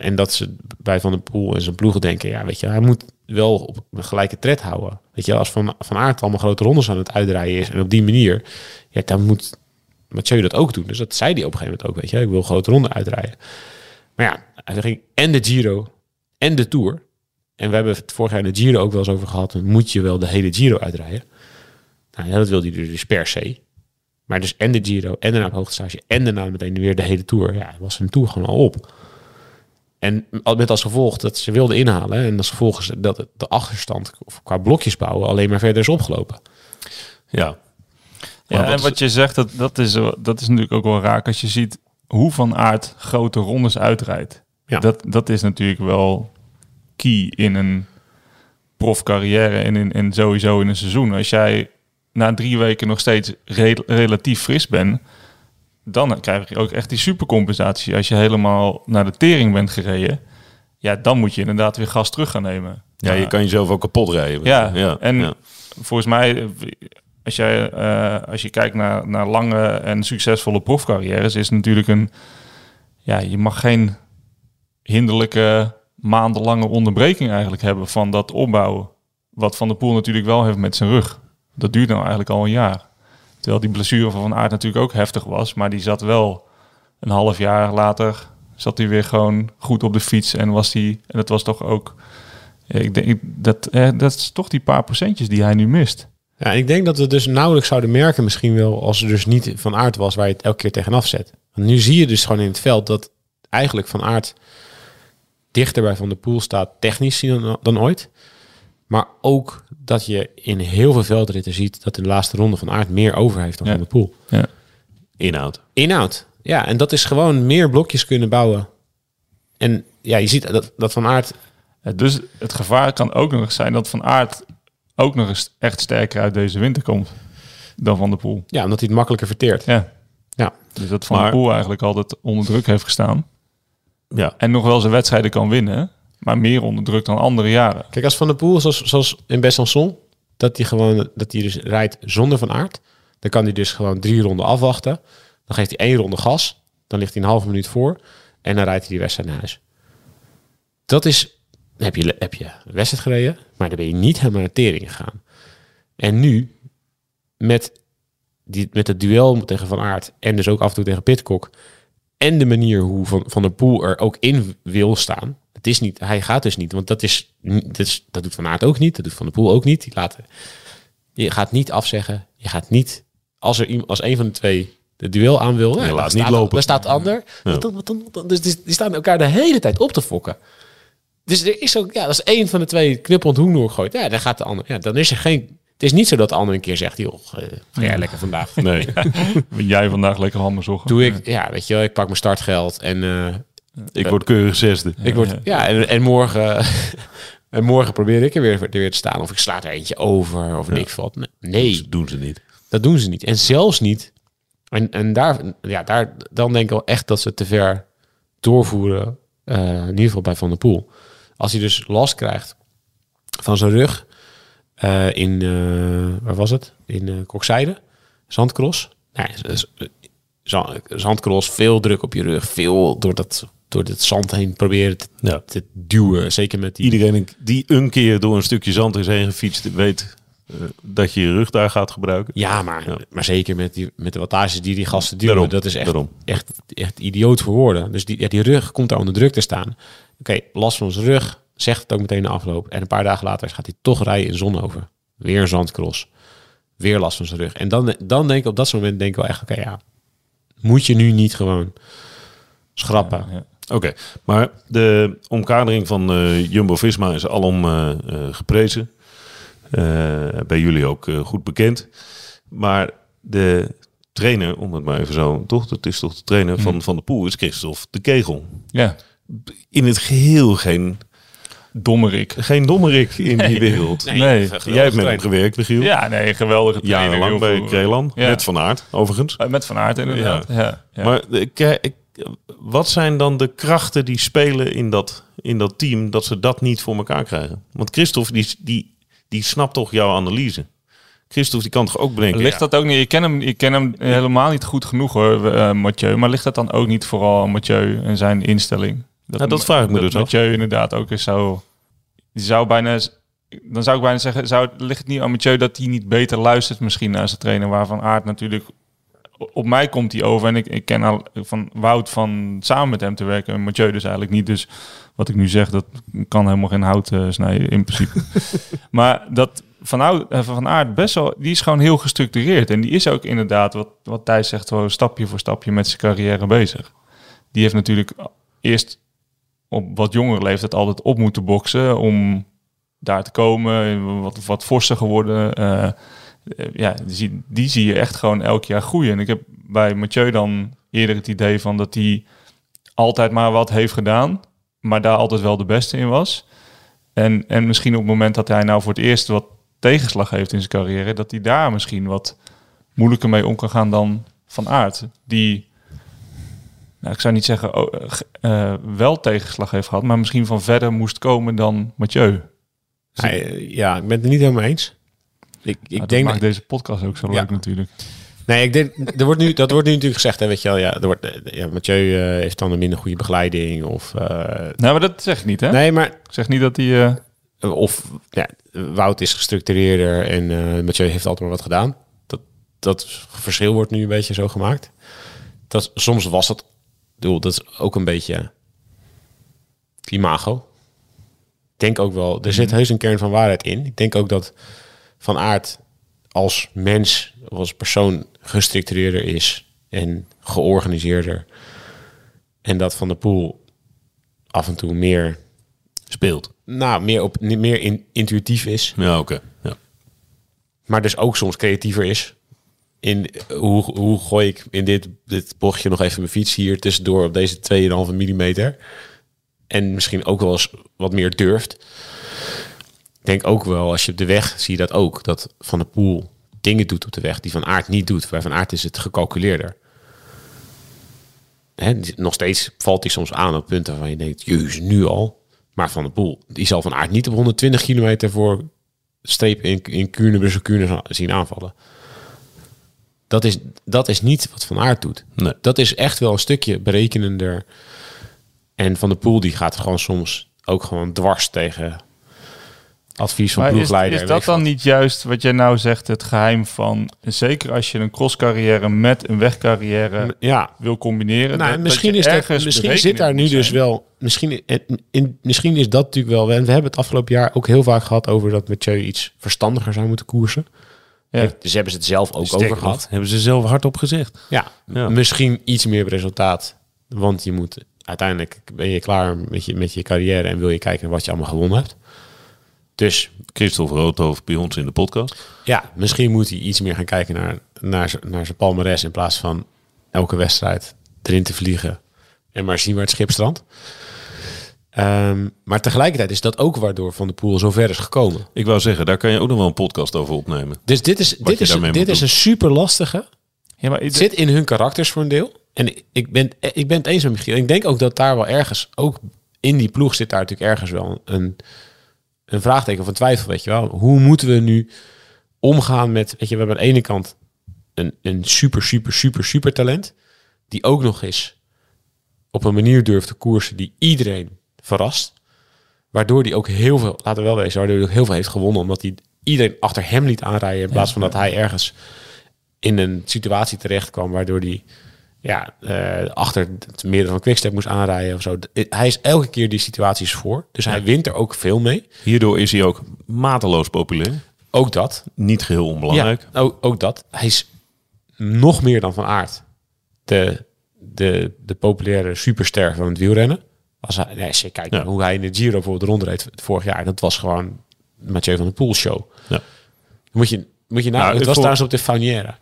En dat ze bij Van der Poel en zijn ploegen denken, ja, weet je, hij moet wel op een gelijke tred houden. Weet je, als Van, van Aert allemaal grote rondes aan het uitrijden is en op die manier, ja, dan moet Mathieu dat ook doen. Dus dat zei hij op een gegeven moment ook, weet je, ik wil grote ronden uitrijden. Maar ja, hij ging en de Giro en de Tour. En we hebben het vorig jaar in de Giro ook wel eens over gehad, moet je wel de hele Giro uitrijden? Nou ja, dat wilde hij dus per se. Maar dus en de Giro en daarna het hoogtestage en daarna meteen weer de hele Tour. Ja, was een Tour gewoon al op. En met als gevolg dat ze wilden inhalen. En als gevolg is dat de achterstand qua blokjes bouwen alleen maar verder is opgelopen. Ja. Ja, en wat je zegt, dat, dat, is, dat is natuurlijk ook wel raak. Als je ziet hoe Van Aert grote rondes uitrijdt. Ja. Dat, dat is natuurlijk wel key in een profcarrière en, in, en sowieso in een seizoen. Als jij na drie weken nog steeds re- relatief fris bent, dan krijg je ook echt die supercompensatie. Als je helemaal naar de tering bent gereden, ja, dan moet je inderdaad weer gas terug gaan nemen. Ja, je kan jezelf ook kapot rijden. Ja, ja. en ja. volgens mij, als, jij, eh, als je kijkt naar, naar lange en succesvolle profcarrières, is het natuurlijk een... Ja, je mag geen hinderlijke maandenlange onderbreking eigenlijk hebben van dat opbouwen. Wat Van der Poel natuurlijk wel heeft met zijn rug. Dat duurt nou eigenlijk al een jaar. Terwijl die blessure van Van natuurlijk ook heftig was. Maar die zat wel een half jaar later... zat hij weer gewoon goed op de fiets. En was die... En dat was toch ook... Ik denk dat, eh, dat is toch die paar procentjes die hij nu mist. Ja, ik denk dat we dus nauwelijks zouden merken misschien wel... als er dus niet Van Aert was waar je het elke keer tegenaf zet. Want nu zie je dus gewoon in het veld dat eigenlijk Van Aert... dichter bij Van der Poel staat technisch dan ooit... Maar ook dat je in heel veel veldritten ziet dat in de laatste ronde van Aert meer over heeft dan Ja. Van der Poel. Ja. Inhoud. Inhoud. Ja, en dat is gewoon meer blokjes kunnen bouwen. En ja, je ziet dat, dat Van Aert... Dus het gevaar kan ook nog eens zijn dat Van Aert ook nog eens echt sterker uit deze winter komt dan Van der Poel. Ja, omdat hij het makkelijker verteert. Ja. Ja. Dus dat Van Maar- der Poel eigenlijk altijd onder druk heeft gestaan. Ja. En nog wel zijn wedstrijden kan winnen, maar meer onder druk dan andere jaren. Kijk, als Van der Poel, zoals, zoals in Besançon... dat hij gewoon dat hij dus rijdt zonder Van Aert... dan kan hij dus gewoon drie ronden afwachten. Dan geeft hij één ronde gas. Dan ligt hij een halve minuut voor. En dan rijdt hij die wedstrijd naar huis. Dat is... Heb je, heb je wedstrijd gereden, maar dan ben je niet helemaal naar tering gegaan. En nu, met, die, met het duel tegen Van Aert... en dus ook af en toe tegen Pitcock... en de manier hoe Van, van der Poel er ook in wil staan... Het is niet, hij gaat dus niet, want dat is, dat is dat doet Van Aert ook niet, dat doet Van der Poel ook niet. Die laten, je gaat niet afzeggen, je gaat niet, als er als een van de twee de duel aan wil, ja, laat dan niet staat, lopen. Dan staat de ander. Wat dan, wat dan? Dus die, die staan elkaar de hele tijd op te fokken. Dus er is ook, ja, als één van de twee knuppelend hoen doorgooit, ja, dan gaat de ander. Ja, dan is er geen. Het is niet zo dat de ander een keer zegt, joh, eh, ga jij lekker vandaag. Nee. Jij vandaag lekker handen zochten? Doe ik, ja, weet je wel, ik pak mijn startgeld en eh, Ik word keurig zesde. Ik word, ja, en, en morgen, en morgen probeer ik er weer, er weer te staan. Of ik sla er eentje over, of niks valt. Nee, Dat doen ze niet. dat doen ze niet. En zelfs niet. En, en daar, ja, daar, dan denk ik wel echt dat ze te ver doorvoeren. eh, in ieder geval bij Van der Poel. Als hij dus last krijgt van zijn rug eh, in, eh, waar was het? In eh Kokzijde, Zandkross. Nee, z- z- za- Zandkross, veel druk op je rug, veel door dat, door het zand heen proberen te, Ja. te duwen. Zeker met die Iedereen die een keer door een stukje zand is heen gefietst, weet eh, dat je je rug daar gaat gebruiken. Ja, maar, Ja. maar zeker met, die, met de wattages die die gasten duwen. Daarom, dat is echt, daarom. echt, echt idioot voor woorden. Dus die, ja, die rug komt daar onder druk te staan. Oké, last van zijn rug, zegt het ook meteen de afloop. En een paar dagen later gaat hij toch rijden in Zonhoven. Weer een zandcross. Weer last van zijn rug. En dan, dan denk ik op dat soort moment denk ik wel echt, oké, ja. Moet je nu niet gewoon schrappen? Ja. Oké, maar de omkadering van eh, Jumbo-Visma is alom eh, eh, geprezen. Bij jullie ook goed bekend. Maar de trainer, om het maar even zo, toch? Het is toch de trainer van, van de Poel, is Christophe de Kegel. ja, In het geheel geen, dommerik. geen dommerik in die wereld. Nee. Jij hebt met hem gewerkt, Michiel. Ja, nee, geweldige trainer. Jarenlang bij Krelan. Ja. Met Van Aert, overigens. Met Van Aert inderdaad. Ja. Ja. Maar ke- ik- wat zijn dan de krachten die spelen in dat, in dat team dat ze dat niet voor elkaar krijgen? Want Christophe, die, die, die snapt toch jouw analyse. Christophe, die kan toch ook bedenken... Ligt dat ook niet? Ik ken hem, ik ken hem helemaal niet goed genoeg hoor, eh, Mathieu. Maar ligt dat dan ook niet vooral aan Mathieu en zijn instelling? Ja, dat vraag ik me dat dus af. Mathieu inderdaad ook is zo... Die zou bijna... Dan zou ik bijna zeggen, zou, ligt het niet aan Mathieu dat hij niet beter luistert misschien naar zijn trainer, waarvan Aard natuurlijk... Op mij komt hij over en ik, ik ken al van Wout van samen met hem te werken en Mathieu dus eigenlijk niet. Dus wat ik nu zeg, dat kan helemaal geen hout eh, snijden in principe. maar dat van, Oud- eh, van Aert best wel, die is gewoon heel gestructureerd. En die is ook inderdaad, wat, wat Thijs zegt, gewoon stapje voor stapje met zijn carrière bezig. Die heeft natuurlijk eerst op wat jongere leeftijd altijd op moeten boksen om daar te komen. Wat, wat forser geworden. Eh, ja, die, zie- die zie je echt gewoon elk jaar groeien. En ik heb bij Mathieu dan eerder het idee van dat hij altijd maar wat heeft gedaan, maar daar altijd wel de beste in was. En, en misschien op het moment dat hij nou voor het eerst wat tegenslag heeft in zijn carrière, dat hij daar misschien wat moeilijker mee om kan gaan dan Van Aert. Die, nou, ik zou niet zeggen oh, eh, eh, wel tegenslag heeft gehad, maar misschien van verder moest komen dan Mathieu. Ja, ja, ik ben het er niet helemaal eens. Ik, ik Nou, dat denk maakt deze podcast ook zo leuk natuurlijk. Nee, ik denk, er wordt nu, dat wordt nu natuurlijk gezegd, hè, weet je wel. Ja, er wordt, eh, ja, Mathieu eh, heeft dan een minder goede begeleiding. Of, Nou, maar dat zeg ik niet, hè? nee, maar... Ik zeg niet dat hij... Of ja, Wout is gestructureerder en Mathieu heeft altijd maar wat gedaan. Dat, dat verschil wordt nu een beetje zo gemaakt. Dat, soms was dat... bedoel, dat is ook een beetje imago. Ik denk ook wel... Er zit heus een kern van waarheid in. Ik denk ook dat Van Aert als mens, of als persoon gestructureerder is en georganiseerder. En dat Van der Poel af en toe meer, speelt. nou, meer, op, meer in, intuïtief is. Ja, oké. Ja. Maar dus ook soms creatiever is. In hoe, hoe gooi ik in dit, dit bochtje nog even mijn fiets hier tussendoor op deze 2,5 millimeter. En misschien ook wel eens wat meer durft. Ik denk ook wel, als je op de weg zie je dat ook. Dat Van de Poel dingen doet op de weg die Van Aert niet doet. Bij Van Aert is het gecalculeerder. Hè, die- nog steeds valt hij soms aan op punten waarvan je denkt, jezus, nu al. Maar Van de Poel, die zal Van Aert niet op 120 kilometer voor streep in, in Kuurne, Brussel, Kuurne zien aanvallen. Dat is, dat is niet wat Van Aert doet. Nee. Dat is echt wel een stukje berekenender. En Van de Poel die gaat gewoon soms ook gewoon dwars tegen advies van Maar is, ploegleider. is dat dan wat. niet juist wat jij nou zegt, het geheim van... Zeker als je een crosscarrière met een wegcarrière Ja, wil combineren. nou, dat- dat misschien, je is dat, misschien zit daar nu dus wel... Misschien, in, in- misschien is dat natuurlijk wel... En we hebben het afgelopen jaar ook heel vaak gehad over dat Mathieu iets verstandiger zou moeten koersen. Ja. Dus hebben ze het zelf ook Sterker over nog, gehad. Hebben ze zelf hardop gezegd. Ja, Ja. misschien iets meer resultaat. Want je moet uiteindelijk ben je klaar met je, met je carrière en wil je kijken wat je allemaal gewonnen hebt. Dus Christophe Roodhoofd bij ons in de podcast. ja, misschien moet hij iets meer gaan kijken naar, naar, naar zijn palmares in plaats van elke wedstrijd erin te vliegen en maar zien waar het schip strandt. Ehm, maar tegelijkertijd is dat ook waardoor Van de Poel zo ver is gekomen. Ik wou zeggen, daar kan je ook nog wel een podcast over opnemen. Dus dit is, dit is, dit is een super lastige. Ja, maar Het zit in hun karakters voor een deel. En ik ben, ik ben het eens met Michiel. Ik denk ook dat daar wel ergens, ook in die ploeg zit daar natuurlijk ergens wel een, een vraagteken of een twijfel, weet je wel. Hoe moeten we nu omgaan met, weet je, we hebben aan de ene kant een, een super, super, super, super talent. Die ook nog eens op een manier durft te koersen die iedereen verrast. Waardoor hij ook heel veel, laten we wel wezen, waardoor hij ook heel veel heeft gewonnen. Omdat hij iedereen achter hem liet aanrijden. In plaats van dat hij ergens in een situatie terecht kwam waardoor hij ja, eh, achter het meerdere van Quickstep moest aanrijden of zo. D- Hij is elke keer die situaties voor. Dus hij wint er ook veel mee. Hierdoor is hij ook mateloos populair. Ook dat. Niet geheel onbelangrijk. Ja, ook, ook dat. Hij is nog meer dan van aard de, de, de populaire superster van het wielrennen. Als, hij, als je kijkt Ja. hoe hij in de Giro bijvoorbeeld rondreed vorig jaar. Dat was gewoon Mathieu van der Poel show. Ja. Moet je, moet je Nou, het was vond- trouwens op de Fauniera.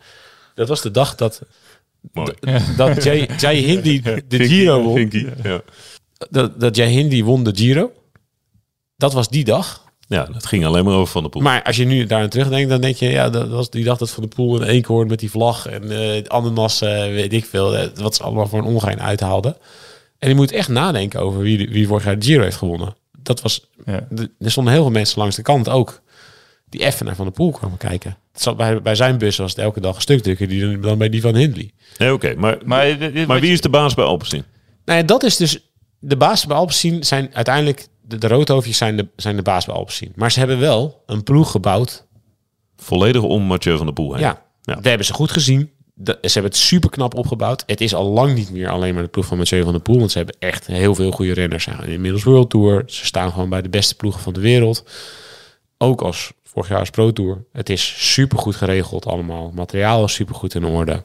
Dat was de dag dat, Mooi. dat Jay, Jay Hindley de Giro won. Vinky, Ja. Dat, dat Jay Hindley won de Giro. Dat was die dag. ja, dat ging alleen maar over Van de Poel. Maar als je nu daar terugdenkt, dan denk je, ja, dat was die dag dat Van de Poel een eekhoorn met die vlag en eh ananas, weet ik veel, eh, wat ze allemaal voor een ongein uithaalden. En je moet echt nadenken over wie, wie vorig jaar de Giro heeft gewonnen. Dat was, Ja. de- er stonden heel veel mensen langs de kant ook. Die even naar Van der Poel kwamen kijken. Het zat bij, bij zijn bus was het elke dag een stuk drukker die, dan bij die van Hindley. Nee, oké. Maar, maar, Maar, wie is de baas bij Alpecin? Nou ja, dat is dus... De baas bij Alpecin zijn uiteindelijk... De, de roodhoofdjes zijn de, zijn de baas bij Alpecin. Maar ze hebben wel een ploeg gebouwd. Volledig om Mathieu van der Poel heen. Ja, Ja. dat hebben ze goed gezien. De- ze hebben het super knap opgebouwd. Het is al lang niet meer alleen maar de ploeg van Mathieu van der Poel. Want ze hebben echt heel veel goede renners. Inmiddels World Tour. Ze staan gewoon bij de beste ploegen van de wereld. Ook als vorig jaar als Pro Tour. Het is super goed geregeld allemaal. Materiaal is super goed in orde.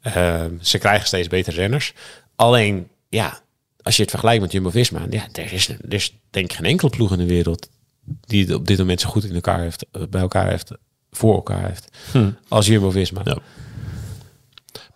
Eh, ze krijgen steeds betere renners. Alleen, ja, als je het vergelijkt met Jumbo-Visma... Ja, er is, er is denk ik geen enkele ploeg in de wereld... die het op dit moment zo goed in elkaar heeft, eh, bij elkaar heeft, voor elkaar heeft... als Jumbo-Visma. Ja.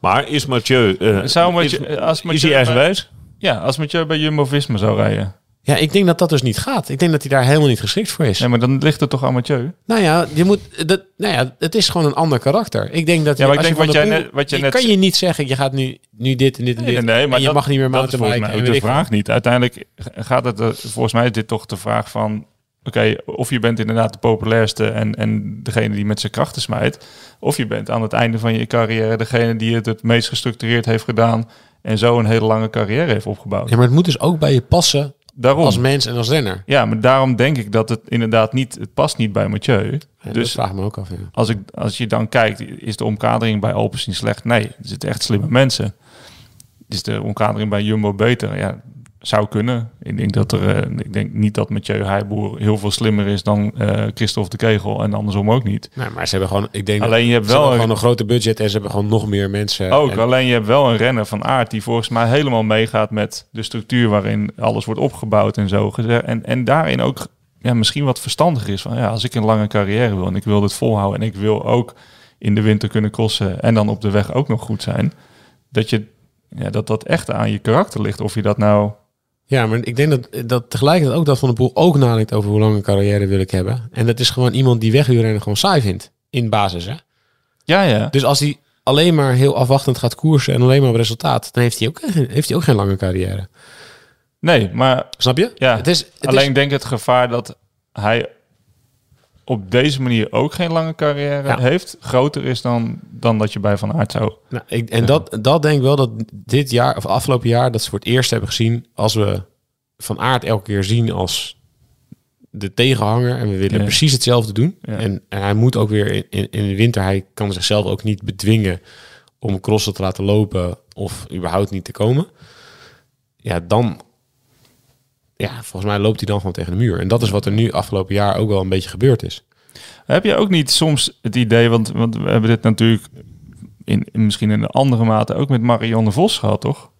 Maar is Mathieu... eh, Zou is, Mathieu- als is Mathieu hij bij- eigenwijs? Ja, als Mathieu bij Jumbo-Visma zou rijden. Ja, ik denk dat dat dus niet gaat. Ik denk dat hij daar helemaal niet geschikt voor is. Nee, maar dan ligt het toch aan Mathieu? Nou ja, je moet, dat, nou ja, het is gewoon een ander karakter. Ik denk dat Ja, maar ik denk je wat jij net- wat je je net kan je niet zeggen, je gaat nu, nu dit en dit en dit. Nee, nee, maar en je dat- mag niet meer dat is mij ook de wat. vraag niet. Uiteindelijk gaat het, er- volgens mij is dit toch de vraag van... Oké, of je bent inderdaad de populairste en, en degene die met zijn krachten smijt. Of je bent aan het einde van je carrière degene die het het meest gestructureerd heeft gedaan. En zo een hele lange carrière heeft opgebouwd. Ja, maar het moet dus ook bij je passen Daarom. als mens en als renner. Ja, maar daarom denk ik dat het inderdaad niet... Het past niet bij Mathieu. Ja, dus vraag me ook af. Ja. als, ik, als je dan kijkt, is de omkadering bij Alpecin slecht? Nee, er zitten echt slimme mensen. Is de omkadering bij Jumbo beter? Ja, zou kunnen. Ik denk, dat er, eh, ik denk niet dat Mathieu Heijboer heel veel slimmer is dan eh Christophe de Kegel en andersom ook niet. Nou, maar ze hebben gewoon, ik denk, Alleen je hebt wel een, gewoon een grote budget en ze hebben gewoon nog meer mensen. ook, En- alleen je hebt wel een renner van aard die volgens mij helemaal meegaat met de structuur waarin alles wordt opgebouwd en zo. En, en daarin ook ja, misschien wat verstandiger is van ja, als ik een lange carrière wil en ik wil dit volhouden en ik wil ook in de winter kunnen crossen en dan op de weg ook nog goed zijn, dat je ja, dat dat echt aan je karakter ligt. Of je dat nou Ja, maar ik denk dat, dat tegelijkertijd ook dat Van der Poel ook nadenkt over hoe lang een carrière wil ik hebben. En dat is gewoon iemand die wegwielrennen gewoon saai vindt. In basis, hè. ja ja Dus als hij alleen maar heel afwachtend gaat koersen en alleen maar op resultaat, dan heeft hij ook, heeft hij ook geen lange carrière. nee, maar Snap je? Ja, Het is, het alleen is, denk het gevaar dat hij op deze manier ook geen lange carrière Ja. heeft, groter is dan, dan dat je bij Van Aert zou. nou, ik, en dat, dat denk ik wel dat dit jaar, of afgelopen jaar, dat ze voor het eerst hebben gezien, als we Van Aert elke keer zien als de tegenhanger en we willen Ja. precies hetzelfde doen. Ja. En, en hij moet ook weer in, in, in de winter, hij kan zichzelf ook niet bedwingen om crossen te laten lopen of überhaupt niet te komen. Ja, dan, ja, volgens mij loopt hij dan gewoon tegen de muur. En dat is wat er nu afgelopen jaar ook wel een beetje gebeurd is. Heb je ook niet soms het idee, want, want we hebben dit natuurlijk in, in misschien in een andere mate ook met Marianne Vos gehad, toch?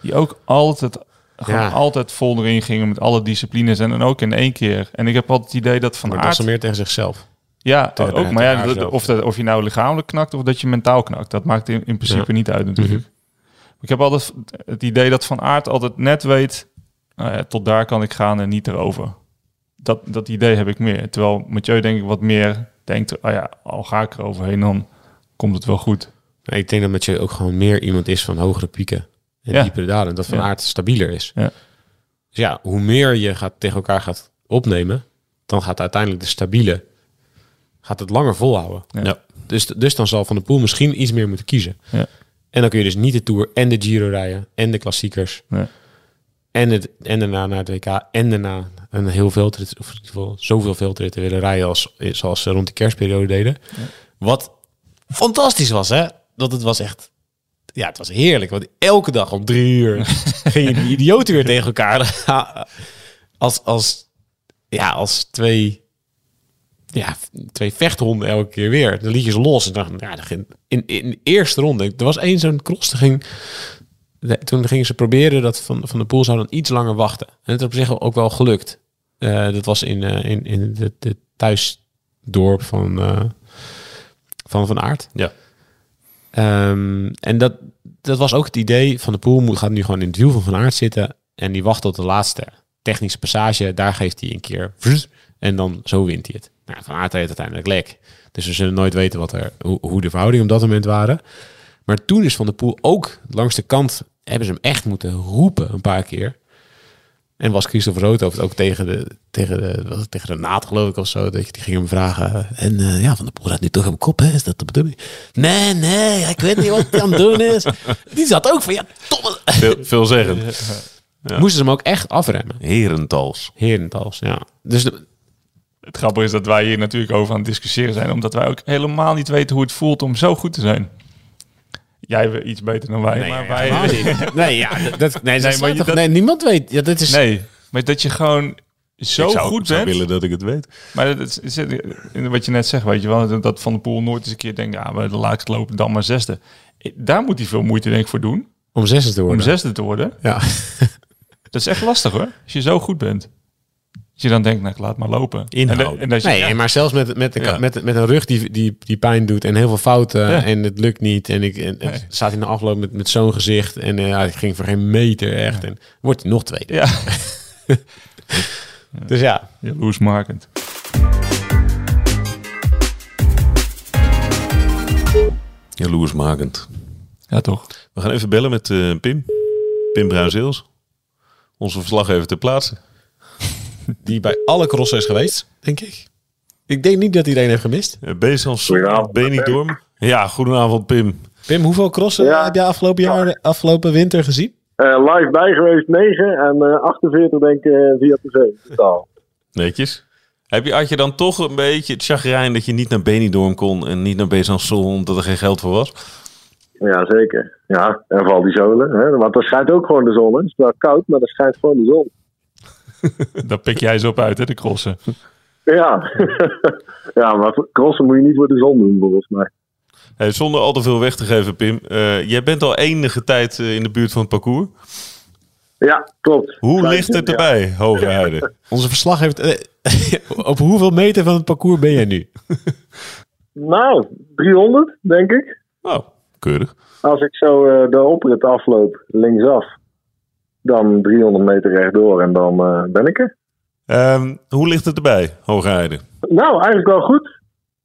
Die ook altijd, gewoon Ja. altijd vol erin gingen met alle disciplines en dan ook in één keer. En ik heb altijd het idee dat Van Maar dat meer tegen zichzelf. Ja, Tegen- ook. Maar ja, of, dat, of je nou lichamelijk knakt of dat je mentaal knakt, dat maakt in, in principe Ja. niet uit natuurlijk. Ik heb altijd het idee dat Van Aert altijd net weet, nou ja, tot daar kan ik gaan en niet erover. Dat, dat idee heb ik meer. Terwijl Mathieu denk ik wat meer denkt, oh ja, al ga ik er overheen, dan komt het wel goed. Maar ik denk dat Mathieu ook gewoon meer iemand is van hogere pieken en Ja. diepere dalen. Dat Van Ja. Aert stabieler is. Ja. Dus ja, hoe meer je gaat, tegen elkaar gaat opnemen, dan gaat uiteindelijk de stabiele gaat het langer volhouden. Ja. Ja. Dus, dus dan zal Van der Poel misschien iets meer moeten kiezen. Ja. En dan kun je dus niet de Tour en de Giro rijden en de klassiekers Nee. En, het, en daarna naar het WK en daarna een heel veldrit, of in ieder geval zoveel veldritten willen rijden als zoals ze rond de kerstperiode deden. Wat fantastisch was, hè? Dat het was echt, ja, het was heerlijk. Want elke dag om drie uur gingen die idioten weer tegen elkaar als, als, ja, als twee, ja, twee vechthonden elke keer weer. Dan liet je ze los en dan, ja, dan ging, in, in de eerste ronde, er was één zo'n cross, ging de- toen gingen ze proberen dat Van, van de Poel zou dan iets langer wachten. En het is op zich ook wel gelukt. Eh, dat was in, eh, in, in de, de thuisdorp van, eh, van Van Aert. Ja. Ehm, en dat, dat was ook het idee van de Poel moet, gaat nu gewoon in het wiel van Van Aert zitten. En die wacht tot de laatste technische passage. Daar geeft hij een keer en dan zo wint hij het. Nou, van Aert heeft uiteindelijk lek. Dus we zullen nooit weten wat er, hoe, hoe de verhoudingen op dat moment waren. Maar toen is Van de Poel ook langs de kant... hebben ze hem echt moeten roepen een paar keer. En was Christopher Roodhoofd ook tegen de, tegen de, was het tegen de naad geloof ik of zo. Dat je, die ging hem vragen. En eh, ja, Van der Poel gaat nu toch op kop, hè? Is dat de bedoeling? Nee, nee, ik weet niet wat hij aan het doen is. Die zat ook van, ja, domme. Veel, veelzeggend. Moesten ze hem ook echt afremmen. Herentals. Herentals, ja. Dus de- Het grappige is dat wij hier natuurlijk over aan het discussiëren zijn, omdat wij ook helemaal niet weten hoe het voelt om zo goed te zijn. Jij weet iets beter dan wij, maar wij... niet. Nee, ja, dat, nee, Nee, nee, maar je- dat- nee, niemand weet. Ja, dat is, Nee, maar dat je gewoon zo ik zou, goed zou bent. willen dat ik het weet. Maar dat is, wat je net zegt, weet je wel, dat Van de Poel nooit eens een keer denkt, ja, we de laatste lopen dan maar zesde. Daar moet hij veel moeite denk ik voor doen, om zes te worden. om zesde te worden. Ja. Dat is echt lastig hoor, als je zo goed bent. Dat je dan denkt, nou, ik laat maar lopen. Inhouden. En, de- en dat je, Nee, ja, maar zelfs met, met, Ja. met, met een rug die, die, die pijn doet en heel veel fouten Ja. en het lukt niet. En ik en, Nee. staat in de afloop met, met zo'n gezicht en eh, ja, ik ging voor geen meter echt. En wordt hij nog tweede. ja, Dus ja, jaloersmakend. Jaloersmakend. Ja, toch? We gaan even bellen met eh, Pim. Pim Bruinzeels. Onze verslaggever ter plaatse. Die bij alle crossen is geweest, denk ik. Ik denk niet dat iedereen heeft gemist. Uh, Bezan Goedenavond, Benidorm. Ja, goedenavond Pim. Pim, hoeveel crossen Ja. heb je afgelopen jaar, afgelopen winter gezien? Eh, live bij geweest 9 en eh 48 denk ik eh, via tv in totaal. Netjes. Heb je, had je dan toch een beetje het chagrijn dat je niet naar Benidorm kon en niet naar Besançon omdat er geen geld voor was? Ja, zeker. Ja, en vooral die zolen. Hè? Want er schijnt ook gewoon de zon. Hè? Het is wel koud, maar er schijnt gewoon de zon. Daar pik jij ze op uit, hè, de crossen. Ja, ja maar crossen moet je niet voor de zon doen, volgens mij. Hey, zonder al te veel weg te geven, Pim. eh, jij bent al enige tijd eh, in de buurt van het parcours. Ja, klopt. Hoe ligt het ja. erbij, Hoge Heide? Onze verslag heeft... eh, op hoeveel meter van het parcours ben jij nu? Nou, 300 denk ik. Oh, keurig. Als ik zo eh, de oprit afloop, linksaf, dan 300 meter rechtdoor en dan eh, ben ik er. Ehm, hoe ligt het erbij, Heide? Nou, eigenlijk wel goed.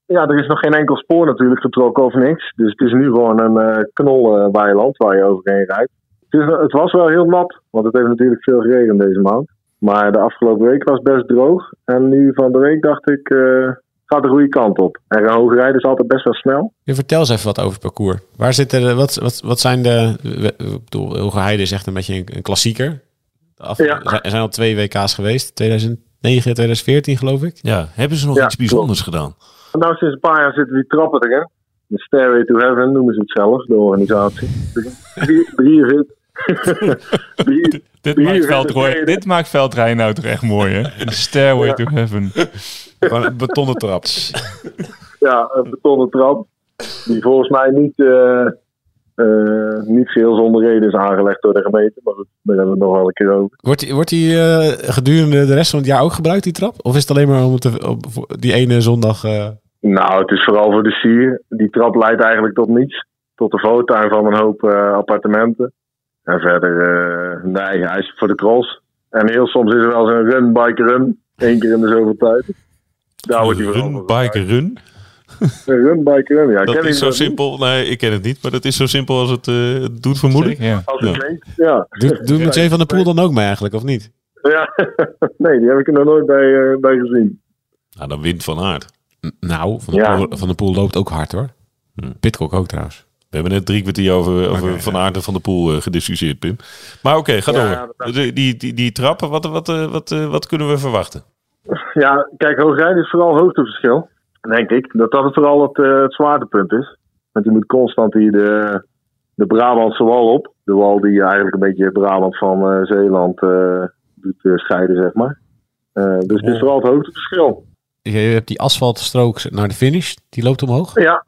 Ja, er is nog geen enkel spoor natuurlijk getrokken of niks. Dus het is nu gewoon een eh knolweiland waar je overheen rijdt. Het, is, het was wel heel nat, want het heeft natuurlijk veel geregend deze maand. Maar de afgelopen week was best droog. En nu van de week dacht ik, gaat de goede kant op. En hoge rijden is altijd best wel snel. Ja, vertel eens even wat over het parcours. Waar zitten de, wat, wat, wat zijn de... Ik bedoel, Hoge Heide is echt een beetje een, een klassieker. Af- Ja. Er zijn al twee WK's geweest. 2009, 2014 geloof ik. Ja, hebben ze nog Ja, iets bijzonders gedaan? Nou, sinds een paar jaar zitten die trappen erin. De Stairway to Heaven noemen ze het zelf, de organisatie. Drie, drie, drie, Dit maakt, geleden. dit maakt veldrijden nou toch echt mooi, hè? De stairway to heaven. Een betonnen trap. ja, een betonnen trap. Die volgens mij niet, eh, eh, niet geheel zonder reden is aangelegd door de gemeente. Maar goed, daar hebben we het nog wel een keer over. Wordt die, wordt die eh, gedurende de rest van het jaar ook gebruikt, die trap? Of is het alleen maar om te, op, die ene zondag... eh, Nou, het is vooral voor de sier. Die trap leidt eigenlijk tot niets. Tot de voortuin van een hoop eh, appartementen. En verder, eh, nee, hij is voor de cross. En heel soms is er wel zo'n run, bike run. Eén keer in de zoveel tijd. Daar wordt hij Run, bike, run. Een run, bike run, ja. Dat Ken is zo simpel. Nee, ik ken het niet. Maar dat is zo simpel als het, eh, doet vermoeden. Zeker, ja. Als het Ja. klinkt, ja. doet doet Mathieu van der Poel dan ook mee eigenlijk, of niet? ja. nee, die heb ik er nog nooit bij, eh, bij gezien. Nou, dan wint Van Aert. N- Nou, Van der, Ja. Poel, van der Poel loopt ook hard hoor. Pitcock ook trouwens. We hebben net drie kwartier over, over Van Aert en Van der Poel eh, gediscussieerd, Pim. Maar oké, ga Ja, door. Die, die, die, die trappen, wat, wat, eh, wat, eh, wat kunnen we verwachten? Ja, kijk, hoogrijden is vooral hoogteverschil. Denk ik. Dat dat het vooral het, eh, het zwaartepunt is. Want je moet constant hier de, de Brabantse wal op. De wal die eigenlijk een beetje Brabant van eh, Zeeland eh, doet scheiden, zeg maar. Eh, dus het is vooral het hoogteverschil. Je hebt die asfaltstrook naar de finish, die loopt omhoog. Ja,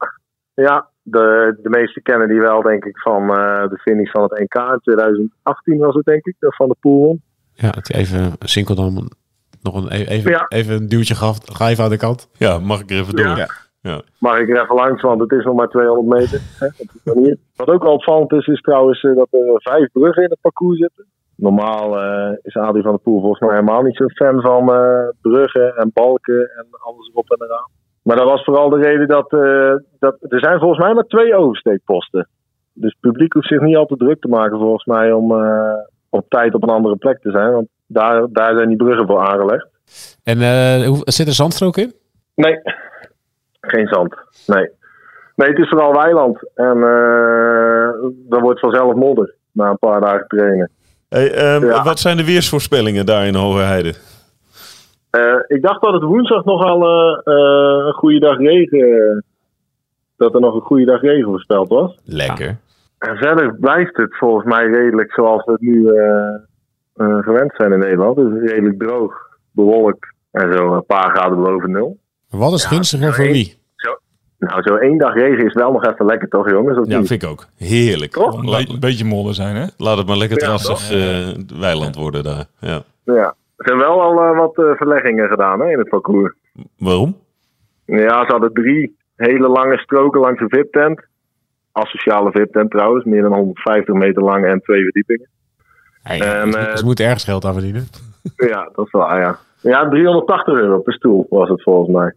ja de, de meesten kennen die wel, denk ik, van eh, de finish van het NK in 2018 was het, denk ik, van de Poel. Ja, het even Sinkeldam nog een, e- even, Ja. even een duwtje gaf. Ga even aan de kant. Ja, mag ik er even door? Ja. Ja. Mag ik er even langs, want het is nog maar 200 meter. Hè. Wat ook wel opvallend is, is trouwens eh, dat er vijf bruggen in het parcours zitten. Normaal eh, is Adi van der Poel volgens mij helemaal niet zo'n fan van eh, bruggen en balken en alles erop en eraan. Maar dat was vooral de reden dat, eh, dat er zijn volgens mij maar twee oversteekposten. Dus het publiek hoeft zich niet al te druk te maken volgens mij om eh, op tijd op een andere plek te zijn. Want daar, daar zijn die bruggen voor aangelegd. En eh, hoe, zit er zandstrook in? Nee, geen zand. Nee. Nee, het is vooral weiland. En uh, dan wordt vanzelf modder na een paar dagen trainen. Hey, ehm, ja. Wat zijn de weersvoorspellingen daar in Hogerheide? Uh, ik dacht dat het woensdag nogal uh, een goede dag regen. Dat er nog een goede dag regen voorspeld was. Lekker. En verder blijft het volgens mij redelijk zoals we het nu gewend zijn in Nederland. Dus redelijk droog, bewolkt en zo een paar graden boven nul. Wat is ja, gunstiger voor wie? Zo, nou, zo één dag regen is wel nog even lekker, toch jongens? Of ja, vind ik ook. Heerlijk. Toch? Een beetje modder zijn, hè? Laat het maar lekker drassig ja, weiland worden daar. Ja. ja. Er zijn wel al uh, wat uh, verleggingen gedaan hè, in het parcours. Waarom? Ja, ze hadden drie hele lange stroken langs de VIP-tent. Asociale VIP-tent trouwens, meer dan 150 meter lang en twee verdiepingen. Hey, en, uh, ze moeten ergens geld aan verdienen. Ja, dat is wel, ja. Ja, 380 euro per stoel was het volgens mij.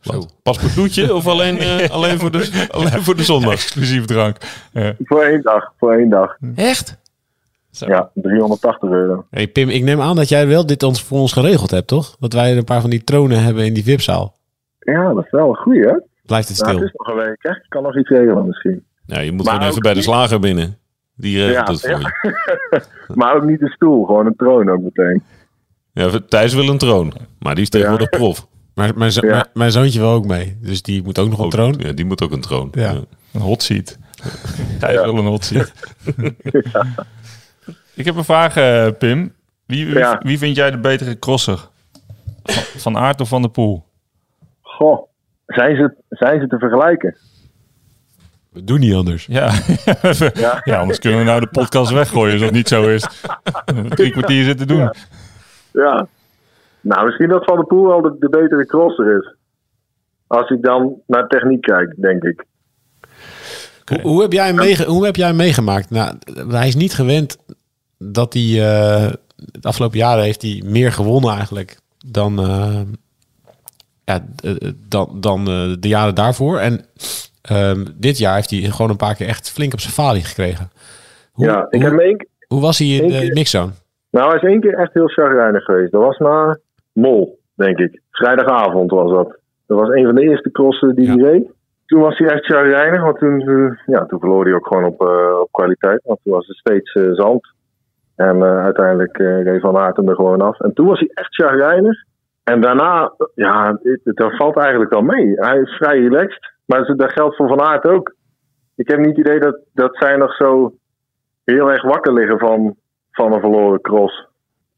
Zo. Pas per toetje of alleen, alleen, voor de, alleen voor de zondag? Exclusief drank. Ja. Voor één dag, voor één dag. Echt? Zo. Ja, 380 euro. Hey Pim, ik neem aan dat jij wel dit ons, voor ons geregeld hebt, toch? Dat wij een paar van die tronen hebben in die VIP-zaal. Ja, dat is wel een goeie, hè? Blijft het stil. Nou, het is nog een week, hè? Ik kan nog iets regelen misschien. Ja, je moet maar gewoon even bij de slager binnen. Die regelt ja, het voor ja. je. maar ook niet een stoel, gewoon een troon ook meteen. Ja, Thijs wil een troon, maar die is tegenwoordig ja. prof. Maar mijn, zo ja. mijn, zoontje wil ook mee, dus die moet ook nog een troon. Ja, die moet ook een troon. Ja. Een hot seat. Thijs wil een hot seat. Ik heb een vraag, uh, Pim. Wie, wie, Ja. wie vind jij de betere crosser? Van, van Aert of Van der Poel? Goh, zijn ze, zijn ze te vergelijken? We doen niet anders. Ja. Ja. ja, anders kunnen we nou de podcast weggooien als dat niet zo is. Drie kwartier zitten doen. Ja. Ja. Nou, misschien dat Van der Poel wel de, de betere crosser is. Als ik dan naar techniek kijk, denk ik. Hoe, hoe, heb jij hem hoe heb jij hem meegemaakt? Nou, hij is niet gewend dat hij... Uh, de afgelopen jaren heeft hij meer gewonnen eigenlijk dan, uh, ja, dan, dan uh, de jaren daarvoor. En ehm, dit jaar heeft hij gewoon een paar keer echt flink op zijn falie gekregen. Hoe, ja, ik heb één, hoe was hij in de mixzone? Nou, hij is één keer echt heel chagrijnig geweest. Dat was na Mol, denk ik. Vrijdagavond was dat. Dat was een van de eerste crossen die Ja. hij reed. Toen was hij echt chagrijnig, want toen, eh, ja, toen verloor hij ook gewoon op, eh, op kwaliteit. Want toen was het steeds eh, zand. En eh, uiteindelijk eh reed Van Aert hem er gewoon af. En toen was hij echt chagrijnig. En daarna, ja, dat valt eigenlijk wel mee. Hij is vrij relaxed. Maar dat geldt voor Van Aert ook. Ik heb niet het idee dat, dat zij nog zo heel erg wakker liggen van, van een verloren cross.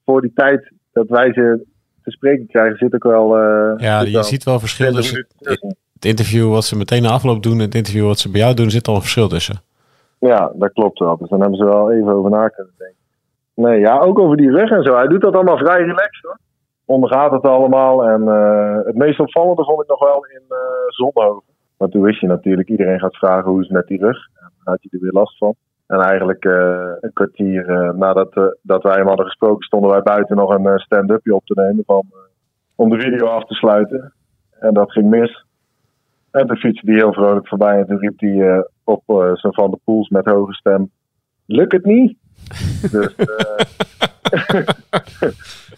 Voor die tijd dat wij ze te spreken krijgen, zit ook wel. eh, Ja, je wel ziet wel verschil 20 tussen het interview wat ze meteen na afloop doen en het interview wat ze bij jou doen, zit al een verschil tussen. Ja, dat klopt wel. Dus dan hebben ze wel even over na kunnen denken. Nee, ja, ook over die rug en zo. Hij doet dat allemaal vrij relaxed hoor. Ondergaat het allemaal. En eh, het meest opvallende vond ik nog wel in eh Zonhoven. Maar toen wist je natuurlijk, iedereen gaat vragen hoe is het met die rug. En dan had hij er weer last van. En eigenlijk eh, een kwartier eh, nadat eh, dat wij hem hadden gesproken, stonden wij buiten nog een eh, stand-upje op te nemen van, eh, om de video af te sluiten. En dat ging mis. En toen fietste hij heel vrolijk voorbij en toen riep hij eh, op eh, zijn Van de Poels met hoge stem: Lukt het niet? Dus, eh,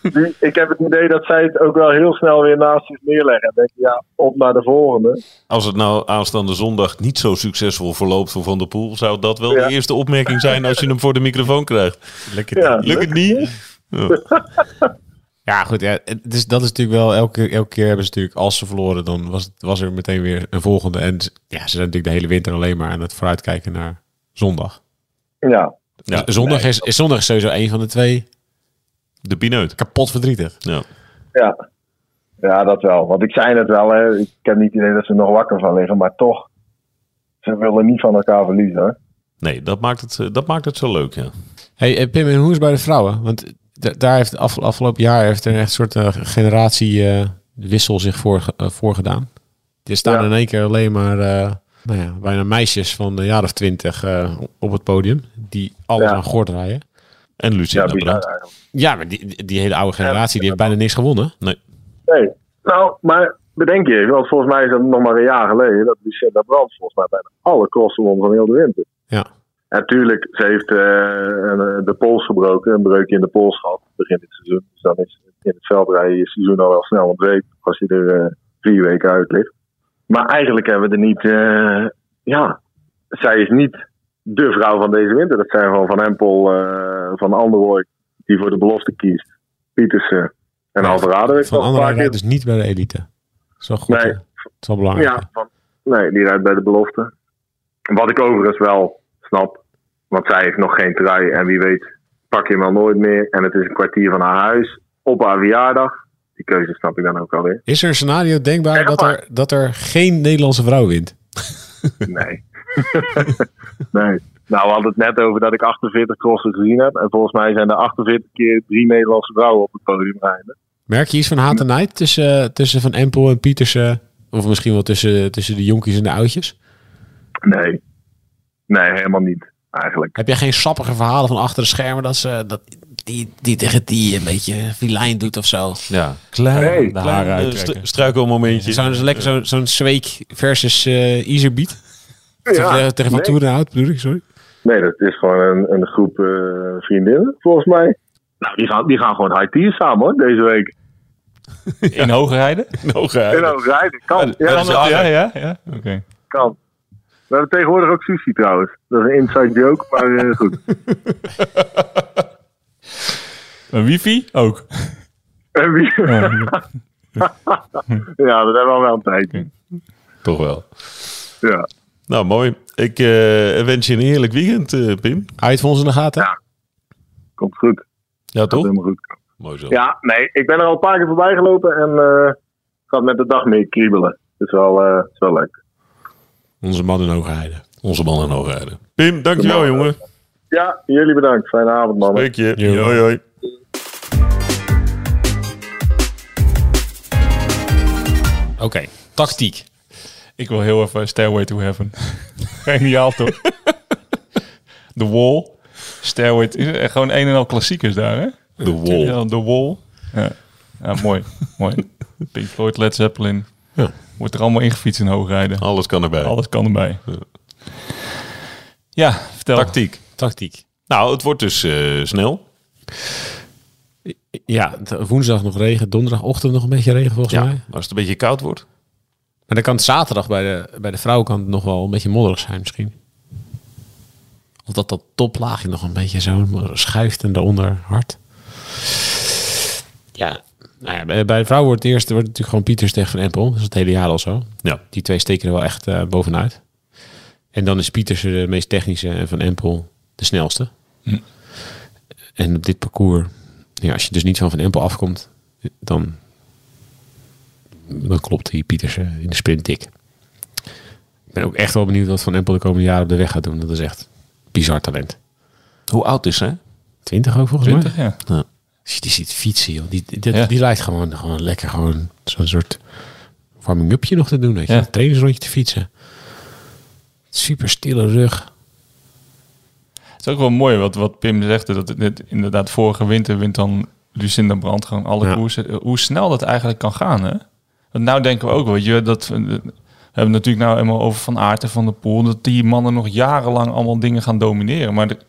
die- ik heb het idee dat zij het ook wel heel snel weer naast zich neerleggen. En denken: ja, op naar de volgende. Als het nou aanstaande zondag niet zo succesvol verloopt voor Van der Poel, zou dat wel Ja. de eerste opmerking zijn als je hem voor de microfoon krijgt. Lekker. Ja, Lukt het niet? Ja. Ja, goed. Ja, het is, dat is natuurlijk wel, elke, elke keer hebben ze natuurlijk, als ze verloren, dan was, het, was er meteen weer een volgende. En ja, ze zijn natuurlijk de hele winter alleen maar aan het vooruitkijken naar zondag. ja. Ja, zondag, nee. is, is zondag is sowieso een van de twee De pineut. kapot verdrietig. Ja. Ja. ja, dat wel. Want ik zei het wel, hè. ik heb niet het idee dat ze er nog wakker van liggen, maar toch, ze willen niet van elkaar verliezen. Hoor. Nee, dat maakt, het, eh, dat maakt het zo leuk, ja. Hey, eh, Pim, en hoe is het bij de vrouwen? Want daar heeft af, afgelopen jaar heeft er echt een soort uh, generatiewissel zich voor, uh, voorgedaan. Er staan Ja. in één keer alleen maar uh, nou ja, bijna meisjes van een jaar of twintig uh, op het podium. Die alles Ja. aan gort rijden. En Ja, Lucinda bizar Brandt. Ja, maar die, die- hele oude generatie die heeft bijna niks gewonnen. Nee. Nee. Nou, maar bedenk je, want volgens mij is dat nog maar een jaar geleden dat Lucinda Brandt volgens mij bijna alle crossen won van heel de winter. Ja. En tuurlijk, ze heeft eh, een- de pols gebroken, een breukje in de pols gehad. begin dit seizoen. Dus dan is in het veldrijden je seizoen al wel snel ontweekt als je er eh, vier weken uit ligt. Maar eigenlijk hebben we er niet, eh, ja, zij is niet de vrouw van deze winter. Dat zijn gewoon Van Empel, eh, Van Anderhooy, die voor de belofte kiest. Pietersen en Alvarado. heeft Van keer- rijdt dus niet bij de elite. Dat is wel goed. Nee. hè? Dat is wel belangrijk. Ja, van, nee, die rijdt bij de belofte. Wat ik overigens wel snap. Want zij heeft nog geen trui. En wie weet pak je hem wel nooit meer. En het is een kwartier van haar huis. Op haar verjaardag. Die keuze snap ik dan ook alweer. Is er een scenario denkbaar dat er, dat er geen Nederlandse vrouw wint? Nee. nee. Nou, we hadden het net over dat ik 48 crossen gezien heb. En volgens mij zijn er 48 keer drie Nederlandse vrouwen op het podium rijden. Merk je iets van haat en nijd tussen, tussen Van Empel en Pietersen? Of misschien wel tussen, tussen de jonkies en de oudjes? Nee. Nee, helemaal niet. Eigenlijk. Heb jij geen sappige verhalen van achter de schermen dat ze dat die, die tegen die een beetje filijn doet of zo? Ja, klein, Nee. De haren eh, uittrekken. st- struikelmomentje. Zo'n zo lekker zo'n zo'n Zweek versus eh Iserbeat. Ja, tegen Van nee. Toerenhout bedoel ik, sorry. Nee, dat is gewoon een, een groep eh, vriendinnen, volgens mij. Nou, die gaan, die gaan gewoon high tiers samen hoor, deze week. In hoge rijden? In Hoogrijden. Kan. Ja, dat dat is Ja, lager. ja, ja. Oké. kan. We hebben tegenwoordig ook sushi trouwens. Dat is een inside joke, maar eh, goed. Een wifi? Ook. En wie... ja, dat hebben we al wel een tijdje. Toch wel. Ja. Nou, mooi. Ik eh, wens je een heerlijk weekend, eh, Pim. Hou je het voor ons in de gaten? Ja. Komt goed. Ja, Komt toch? helemaal goed. Mooi zo. Ja, nee, ik ben er al een paar keer voorbij gelopen en eh gaat met de dag mee kriebelen. Het is wel, eh, het is wel leuk. Onze man in Hoogheide. Onze man in hoogrijden. Pim, dankjewel, man. jongen. Ja, jullie bedankt. Fijne avond, mannen. Spreek je. Hoi. Oké, tactiek. Ik wil heel even Stairway to Heaven. Geniaal toch? The Wall. Stairway to... is Gewoon een en al klassiekers daar, hè? The Wall. Ja, The Wall. Ja, ja mooi. mooi. Pink Floyd, Led Zeppelin. Ja. Wordt er allemaal ingefietst in hoogrijden. Alles kan erbij. Alles kan erbij. Ja, vertel. Tactiek. Tactiek. Nou, het wordt dus eh, snel. Ja, t- woensdag nog regen, donderdagochtend nog een beetje regen volgens mij. Als het een beetje koud wordt. Maar dan kan het zaterdag bij de, bij de vrouwenkant nog wel een beetje modderig zijn misschien. Of dat dat toplaagje nog een beetje zo schuift en daaronder hard. Ja, nou ja bij, de vrouwen wordt het eerst wordt het natuurlijk gewoon Pieters tegen Van Empel. Dat is het hele jaar al zo. Ja. Die twee steken er wel echt eh, bovenuit. En dan is Pieters de meest technische en Van Empel de snelste. En op dit parcours, ja, als je dus niet van Van Empel afkomt, dan, dan klopt die Pietersen in de sprint dik. Ik ben ook echt wel benieuwd wat Van Empel de komende jaren op de weg gaat doen. Dat is echt bizar talent. Hoe oud is hij? 20 ook volgens 20, mij. ja. Als je die ziet fietsen, joh. Die, die, Ja. die lijkt gewoon, gewoon lekker gewoon zo'n soort warming-upje nog te doen. Weet je? Ja. Een trainingsrondje te fietsen. Super stille rug. Het is ook wel mooi wat, wat Pim zegt. Dat het, het- inderdaad vorige winter wint dan Lucinda Brandt gewoon alle Ja. koersen. Hoe snel dat eigenlijk kan gaan, hè? Want nou denken we ook wel, weet je, dat we, we hebben natuurlijk nou eenmaal over Van Aert en Van der Poel, dat die mannen nog jarenlang allemaal dingen gaan domineren. Maar het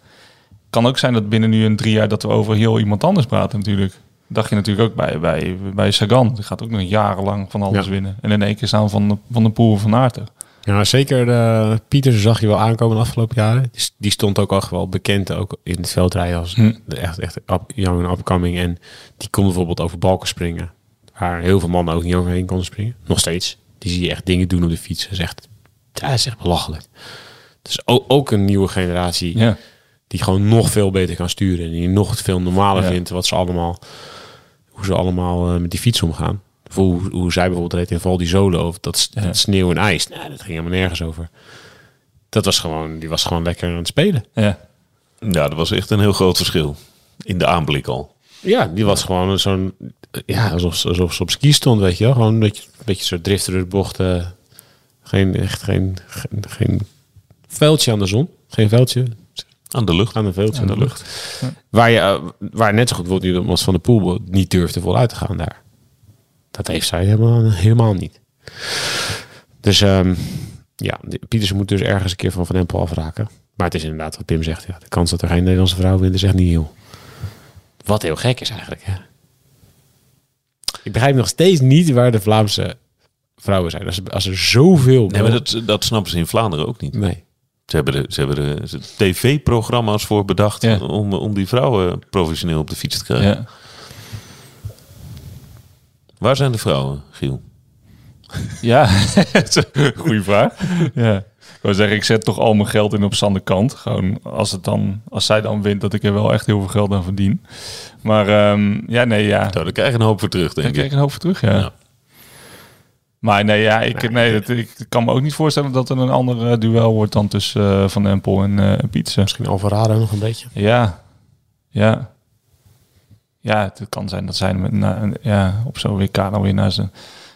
kan ook zijn dat binnen nu een drie jaar dat we over heel iemand anders praten natuurlijk. Dat dacht je natuurlijk ook bij, bij, bij Sagan. Die gaat ook nog jarenlang van alles Ja. winnen. En in één keer staan Van, de- van der Poel en Van Aert er. Ja, zeker. De Pieters zag je wel aankomen de afgelopen jaren. Die, stond ook al wel bekend ook in het veldrijden als Hm. echt, echt up, young and upcoming. En die kon bijvoorbeeld over balken springen. Waar heel veel mannen ook niet overheen konden springen. Nog steeds. Die zie je echt dingen doen op de fiets. Dat is echt, dat is echt belachelijk. Dus ook, ook een nieuwe generatie Ja. die gewoon nog veel beter kan sturen. En die nog veel normaler Ja. vindt wat ze allemaal, hoe ze allemaal eh, met die fiets omgaan. Hoe, hoe zij bijvoorbeeld reed in Val di Solo. Of dat, s- Ja. dat sneeuw en ijs. Nou, dat ging helemaal nergens over. Dat was gewoon, die was gewoon lekker aan het spelen. Ja. Ja, dat was echt een heel groot verschil. In de aanblik al. Ja, die was gewoon zo'n, ja, alsof, alsof ze op ski stond, weet je wel. Gewoon een beetje, een beetje zo driften door de bochten. Geen, echt geen, geen, geen veldje aan de zon. Geen veldje, Aan de lucht. aan een veldje Aan de de lucht. Waar, je, eh, waar net zo goed bijvoorbeeld iemand van de Poel niet durfde voluit te gaan daar. Dat heeft zij helemaal, helemaal niet. Dus ehm, ja, de- Pietersen moet dus ergens een keer van Van Empel afraken. Maar het is inderdaad wat Pim zegt. Ja, de kans dat er geen Nederlandse vrouw wint is echt niet heel. Wat heel gek is eigenlijk. Hè? Ik begrijp nog steeds niet waar de Vlaamse vrouwen zijn. Als, als er zoveel... Nee, maar dat, dat snappen ze in Vlaanderen ook niet. Nee. Ze hebben er, ze hebben er ze- tv-programma's voor bedacht Ja. om, om die vrouwen professioneel op de fiets te krijgen. Ja. Waar zijn de vrouwen, Giel? Ja, goede vraag. Ja. Ik wou zeggen, ik zet toch al mijn geld in op Sander Kant. Gewoon als, het dan, als zij dan wint, dat ik er wel echt heel veel geld aan verdien. Maar ehm, ja, nee, ja. Nou, daar krijg je een hoop voor terug, Daar denk krijg ik. ik een hoop voor terug, ja. Ja. Maar nee, ja, ik, nee, dat, ik kan me ook niet voorstellen dat er een ander eh, duel wordt dan tussen eh, Van Empel en eh Pietersen. Misschien Alvarado nog een beetje. Ja, ja. Ja, het kan zijn dat zij met, na, ja, op zo'n WK dan weer naar zijn...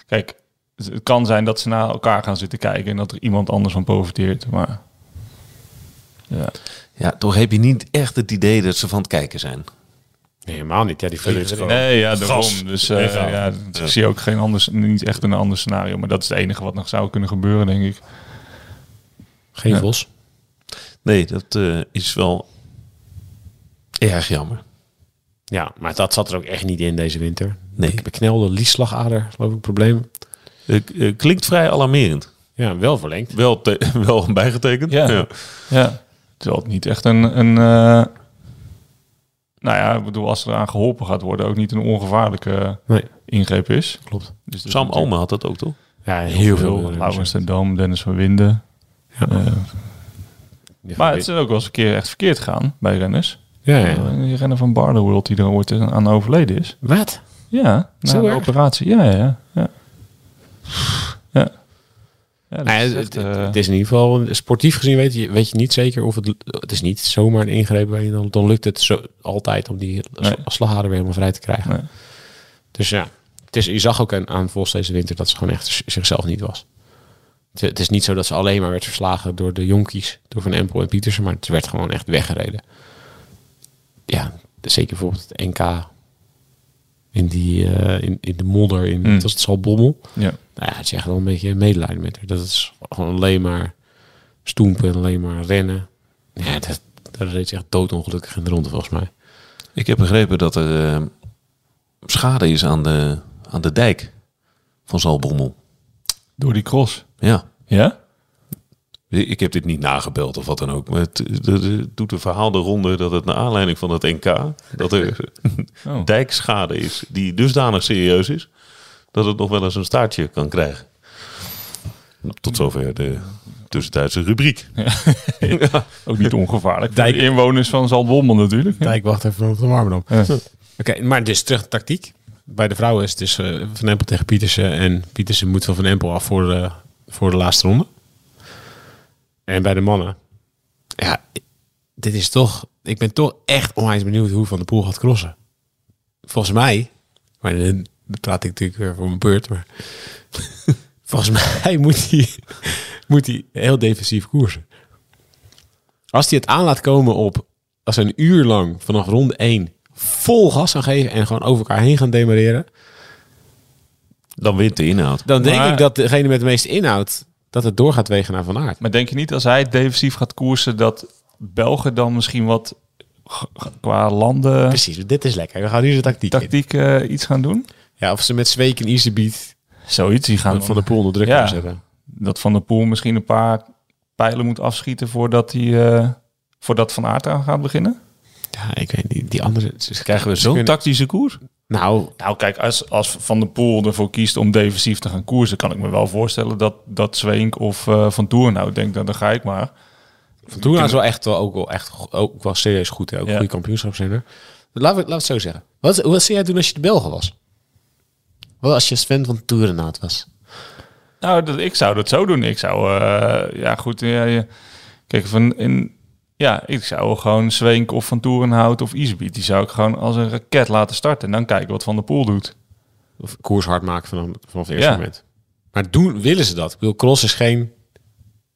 Kijk, het kan zijn dat ze naar elkaar gaan zitten kijken en dat er iemand anders van profiteert. Maar ja, Ja, toch heb je niet echt het idee dat ze van het kijken zijn. Nee, helemaal niet. Ja, die vullen het gewoon. nee, ja, daarom. Gas. Dus eh, ja, ik zie ook geen anders, niet echt een ander scenario. Maar dat is het enige wat nog zou kunnen gebeuren, denk ik. Geen Ja. Vos. Nee, dat eh, is wel erg jammer. Ja, maar dat zat er ook echt niet in deze winter. Nee. Ik beknelde liesslagader, geloof ik, probleem. Eh, klinkt vrij alarmerend. Ja, wel verlengd. Wel, te- wel bijgetekend. Ja. Ja, terwijl het niet echt een... een eh, nou ja, ik bedoel, als er aan geholpen gaat worden, ook niet een ongevaarlijke Nee, ingreep is. klopt. Dus Sam is natuurlijk had dat ook, toch? Ja, heel veel. veel. Laurens ten Dam, Dennis van Winden. Ja. Maar het is ook wel eens een keer echt verkeerd gegaan bij renners. Ja, ja. Die renner van Barloworld die er ooit aan overleden is. Wat? Ja, na Zo de erg? operatie. Ja, ja, ja. Ja, ja. Nou ja, is het, echt, het- eh, het is in ieder geval, sportief gezien weet je, weet je niet zeker of het, het is niet zomaar een ingreep waarin dan, dan lukt het zo, altijd om die Nee. slagader weer helemaal vrij te krijgen. Nee. Dus ja, het is, je zag ook aan, aan Vos deze winter dat ze gewoon echt zichzelf niet was. Het, het is niet zo dat ze alleen maar werd verslagen door de jonkies, door Van Empel en Pietersen, maar ze werd gewoon echt weggereden. Ja, zeker bijvoorbeeld het NK in, die, eh, in, in de modder, in, Mm. wat was het Zaltbommel. ja. Nou ja, het is echt wel een beetje medelijden met haar. Dat is gewoon alleen maar stoempen, alleen maar rennen. Ja, dat, dat reed ze echt doodongelukkig in de ronde volgens mij. Ik heb begrepen dat er eh, schade is aan de, aan de dijk van Zalbommel. Door die cross. Ja. Ja? Ik heb dit niet nagebeld of wat dan ook. Maar het, het- het doet een verhaal de ronde dat het naar aanleiding van het NK... dat er Oh. dijkschade is die dusdanig serieus is... dat het nog wel eens een staartje kan krijgen. Tot zover de tussentijdse rubriek. Ook niet ongevaarlijk. Dijk-. De inwoners van Zaltbommel natuurlijk. Ja. Dijk wacht even op de Warmerdam. Ja. Oké, maar dus terug de tactiek. Bij de vrouwen is het dus eh, Van Empel tegen Pietersen. En Pietersen moet van Van Empel af voor de, voor de laatste ronde. En bij de mannen. Ja, dit is toch... Ik ben toch echt onwijs benieuwd hoe Van der Poel gaat crossen. Volgens mij... Maar dan praat ik natuurlijk weer voor mijn beurt. Maar volgens mij moet hij, moet hij heel defensief koersen. Als hij het aan laat komen op... Als ze een uur lang vanaf ronde 1 vol gas gaan geven... en gewoon over elkaar heen gaan demareren... Dan wint de inhoud. dan denk Maar- ik dat degene met de meeste inhoud... dat het door gaat wegen naar Van Aert. Maar denk je niet als hij defensief gaat koersen dat Belgen dan misschien wat qua landen Precies, dit is lekker. We gaan nu de tactiek tactiek eh, iets gaan doen? Ja, of ze met Zweek en Beat Zoiets. Die gaan Van de Poel onder druk Ja. zetten. dat Van der Poel misschien een paar pijlen moet afschieten voordat hij eh, voordat Van Aert aan gaat beginnen? Ja, ik weet niet. Die andere... ze- Krijgen we zo'n kunnen- tactische koers? Nou, Nou, kijk, als, als Van der Poel ervoor kiest om defensief te gaan koersen, kan ik me wel voorstellen dat, dat Zweink of eh, Van Toornhout denkt, nou, dan ga ik maar. Van Toerna is wel echt wel ook wel echt ook wel serieus goed. Hè? Ook Ja. goede kampioenschapsrenner. We, laten we het zo zeggen. Wat, wat zou jij doen als je de Belgen was? Wat als je Sven van Toerenhout was? Nou, dat, ik zou dat zo doen. Ik zou, eh, ja goed, ja, ja. kijk, van in, ja, ik zou gewoon Zweink of Van Toerenhout of Isbiet, die zou ik gewoon als een raket laten starten en dan kijken wat Van der Poel doet. Of koers hard maken vanaf, vanaf het eerste Ja. moment. Maar doen, willen ze dat? Ik bedoel, Cross is geen...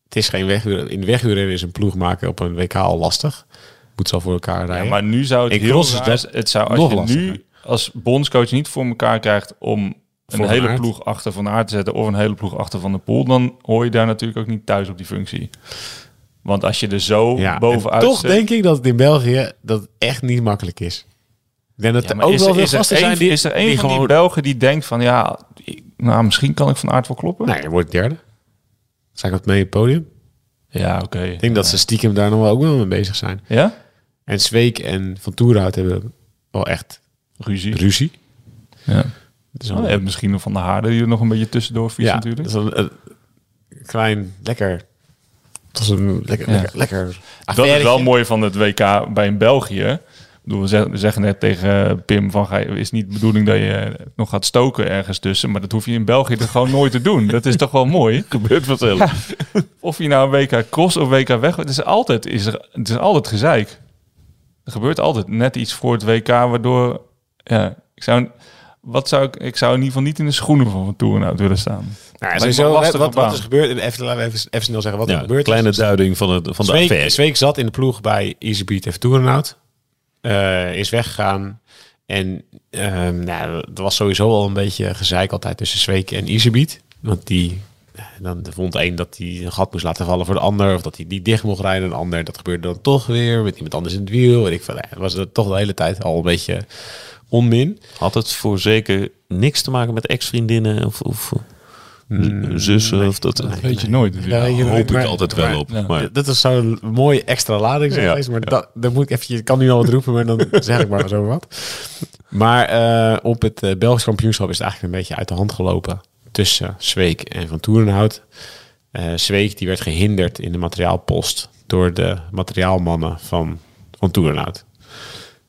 Het is geen weghuur. In de weghuurrennen is een ploeg maken op een WK al lastig. Moet ze al voor elkaar rijden. Ja, maar nu zou het heel is dat. Het zou als je lastiger. nu als bondscoach niet voor elkaar krijgt om een Van hele ploeg achter Van Aert te zetten of een hele ploeg achter Van der Poel, dan hoor je daar natuurlijk ook niet thuis op die functie. Want als je er zo ja, bovenuit toch denk ik dat het in België dat echt niet makkelijk is. Ik denk dat Ja, er ook is, wel veel gasten zijn die, is er een die van die gewoon... Belgen die denkt van ja, nou misschien kan ik van aard wel kloppen? Nee, hij wordt derde. Sta ik wat mee op het podium? Ja, oké. Ik denk dat ze stiekem daar nog wel ook wel mee bezig zijn. Ja? En Zweek en Van Toerhout hebben wel echt Ruzie. ruzie. Ja. Dus Oh, je misschien nog van de Haarden die er nog een beetje tussendoor fietst ja, natuurlijk. Dat is een, een klein, lekker... Het was een lekker, Ja. lekker, lekker Dat is wel mooi van het WK bij in België. Ik bedoel, we zeggen, net tegen Pim van, ga is niet de bedoeling dat je nog gaat stoken ergens tussen, maar dat hoef je in België er gewoon nooit te doen. Dat is toch wel mooi? Gebeurt vanzelf. Of je nou een WK cross of WK weg, het is altijd, is er, het is altijd gezeik. Er gebeurt altijd net iets voor het WK, waardoor, ja, ik zou, wat zou ik, ik zou in ieder geval niet in de schoenen van Van Toeren willen staan. Nou, sowieso, een wat, wat, wat is gebeurd? Even, laten we even, even snel zeggen wat er Ja, gebeurd kleine is. duiding van, het, van de Zweek, affaire. Zweek zat in de ploeg bij EasyBeat en Toerenhout. Eh is weggegaan. En ehm nou, er was sowieso al een beetje gezeik altijd tussen Zweek en EasyBeat. Want die, eh, dan vond een dat hij een gat moest laten vallen voor de ander. Of dat hij niet dicht mocht rijden. Een ander, dat gebeurde dan toch weer. Met iemand anders in het wiel. En ik van, het was er toch de hele tijd al een beetje onmin. Had het voor zeker niks te maken met ex-vriendinnen of, of zussen? Of dat, Dat weet je nooit. Ja, je- hoop ik maar- altijd wel maar- op. ja. Maar Dat is zo'n mooie extra lading Ja, geweest. Maar ja. dat, dan moet ik even, je kan nu al wat roepen, maar dan zeg ik maar zo wat. Maar eh, op het eh, Belgisch kampioenschap is het eigenlijk een beetje uit de hand gelopen tussen Zweek en Van Toerenhout. Eh Zweek die werd gehinderd in de materiaalpost door de materiaalmannen van Van Toerenhout.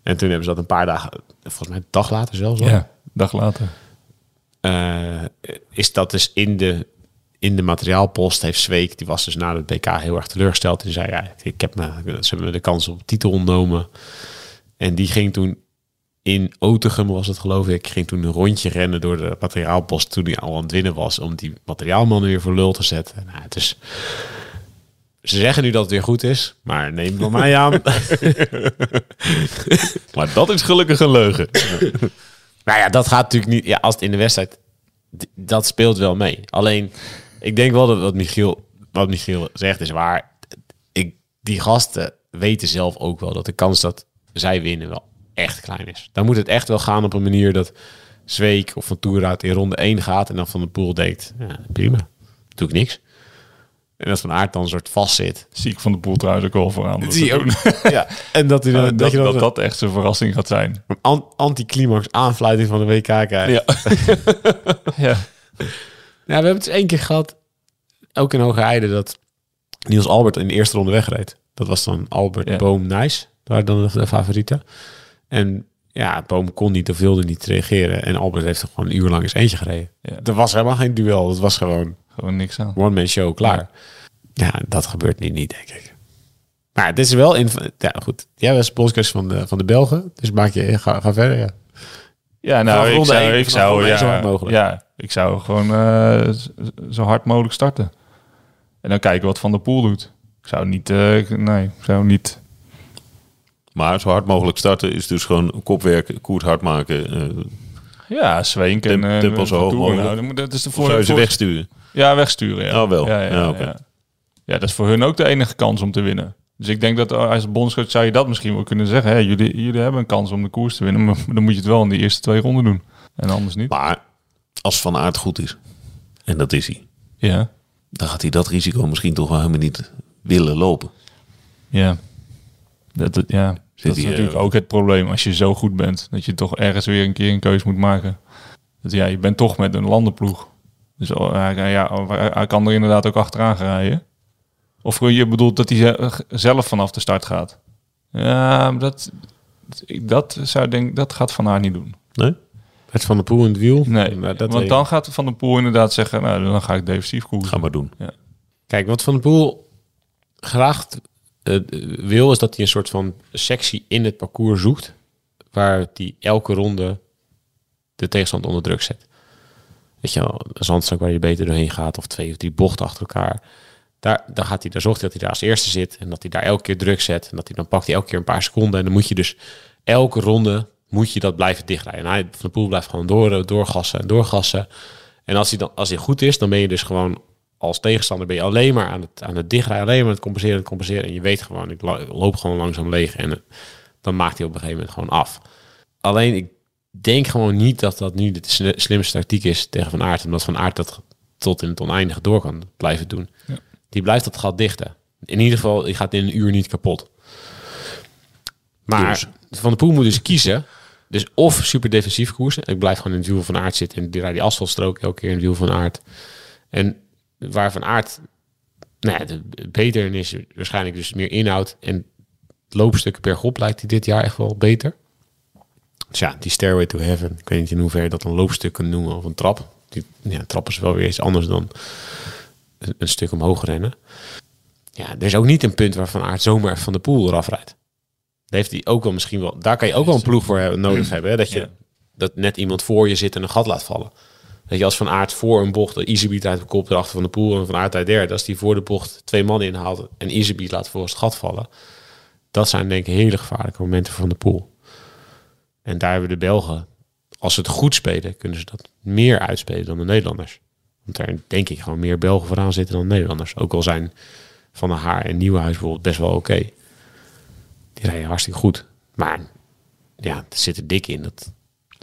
En toen hebben ze dat een paar dagen, volgens mij een dag later zelfs al, Ja, dag later. eh, is dat dus in de, in de materiaalpost heeft Zweek, die was dus na het BK heel erg teleurgesteld. En zei, ja, ik heb me, ze hebben me de kans op titel ontnomen. En die ging toen in Otegem, was het geloof ik, ging toen een rondje rennen door de materiaalpost toen hij al aan het winnen was, om die materiaalmannen weer voor lul te zetten. Nou, het is... Ze zeggen nu dat het weer goed is, maar neem van mij aan. Maar dat is gelukkig een leugen. Nou ja, dat gaat natuurlijk niet. Ja, als het in de wedstrijd. Dat speelt wel mee. Alleen, ik denk wel dat wat Michiel, wat Michiel zegt is waar. Ik, die gasten weten zelf ook wel dat de kans dat zij winnen wel echt klein is. Dan moet het echt wel gaan op een manier dat Zweek of Van Toerhout in ronde 1 gaat en dan Van de Poel denkt, ja, prima, doe ik niks. En als Van Aert dan een soort vast zit. Zie ik van de poel trouwens ook wel vooraan. Dat, Zie ook. ja, en dat, hij dan, dat, dat, je dan dat, dat echt zijn verrassing gaat zijn. een an- anticlimax aanfluiting van de WK krijgt. Ja. ja. Ja, we hebben het eens één keer gehad, ook in Hoge dat Niels Albert in de eerste ronde wegreed. Dat was dan Albert, Ja. Boom, Nijs. Dat waren dan de, de favorieten. En ja, Boom kon niet of wilde niet reageren. En Albert heeft er gewoon een uur lang eens eentje gereden. Ja. Er was helemaal geen duel. Het was gewoon Gewoon niks aan. one-man show, klaar. Ja. dat gebeurt niet, niet, denk ik. Maar het is wel in... Ja, goed. Jij was bondscoach van de, van de Belgen. Dus maak je... Ga, ga verder, ja. Ja, nou, ik ronde zou, één, ik zou, één zo ja, hard mogelijk. ja, ik zou gewoon eh, zo hard mogelijk starten. En dan kijken wat Van der Poel doet. Ik zou niet, eh, nee, ik zou niet. Maar zo hard mogelijk starten is dus gewoon kopwerk, koert hard maken. eh, Ja, Zweenk en Temp- tempo zo hoog mogelijk. nou, dat is de of voor, zou je ze voor- wegsturen? Ja, wegsturen. Ja. Oh, wel. Ja, ja, Ja, ja, dat is voor hun ook de enige kans om te winnen. Dus ik denk dat als bondscoach zou je dat misschien wel kunnen zeggen. Hè, jullie, jullie hebben een kans om de koers te winnen, maar dan moet je het wel in die eerste twee ronden doen. En anders niet. Maar als Van Aert goed is, en dat is hij, Ja, dan gaat hij dat risico misschien toch wel helemaal niet willen lopen. ja. Dat, dat- ja. Zit dat is hij, natuurlijk eh, ook het probleem als je zo goed bent. Dat je toch ergens weer een keer een keuze moet maken. Dat, ja, je bent toch met een landenploeg. Dus oh, hij, ja, hij- hij kan er inderdaad ook achteraan gaan rijden. Of je bedoelt dat hij ze- zelf vanaf de start gaat. Ja, dat, dat, zou ik denk, dat gaat Van Aert niet doen. Nee? Met Van de Poel in het wiel. Nee, Maar dat want dan gaat Van der Poel inderdaad zeggen... Nou, dan ga ik defensief koersen. Ga maar doen. Kijk, wat Van der Poel graag eh, wil, is dat hij een soort van sectie in het parcours zoekt, waar hij elke ronde de tegenstand onder druk zet. Weet je een zandstrook waar je beter doorheen gaat, of twee of drie bochten achter elkaar. Daar, daar, gaat hij, daar zorgt dat hij daar als eerste zit en dat hij daar elke keer druk zet. En dat hij dan pakt hij elke keer een paar seconden. En dan moet je dus elke ronde moet je dat blijven dichtrijden. En hij, Van der Poel blijft gewoon door, doorgassen en doorgassen. En als hij, dan, als hij goed is, dan ben je dus gewoon als tegenstander ben je alleen maar aan het, aan het dichtrijden, alleen maar aan het compenseren, het compenseren. En je weet gewoon, ik lo- loop gewoon langzaam leeg. En eh, dan maakt hij op een gegeven moment gewoon af. Alleen ik denk gewoon niet dat dat nu de sli- slimste tactiek is tegen Van Aert. Omdat Van Aert dat tot in het oneindige door kan blijven doen. Ja. Die blijft dat gat dichten. In ieder geval, die gaat in een uur niet kapot. Maar Dus. Van de Poel moet dus kiezen. Dus of super defensief koersen. Ik blijf gewoon in het wiel van Aert zitten. En die rijdt die asfaltstrook elke keer in het wiel van Aert. En waar Van Aert nou ja, beter in is, waarschijnlijk dus meer inhoud. En loopstukken per groep lijkt hij dit jaar echt wel beter. Dus ja, die Stairway to Heaven. Ik weet niet in hoeverre dat een loopstuk kunt noemen of een trap. Die ja, een trap is wel weer iets anders dan een, een stuk omhoog rennen. Ja, er is ook niet een punt waar Van Aert zomaar van de poel eraf rijdt. Daar heeft hij ook wel misschien wel. Daar kan je ook wel een ploeg voor hebben- nodig hebben. Hè? Dat je Ja. dat net iemand voor je zit en een gat laat vallen. Dat je als Van Aert voor een bocht de Easybeat uit de kop erachter van de poel en Van Aert uit derde. Als die voor de bocht twee man inhaalt en Easybeat laat voor het gat vallen. Dat zijn denk ik hele gevaarlijke momenten van de poel. En daar hebben de Belgen, als ze het goed spelen, kunnen ze dat meer uitspelen dan de Nederlanders. Want daar denk ik gewoon meer Belgen vooraan zitten dan Nederlanders. Ook al zijn Van der Haar en Nieuwenhuis bijvoorbeeld best wel oké. Die rijden hartstikke goed. Maar ja, het zit er dik in dat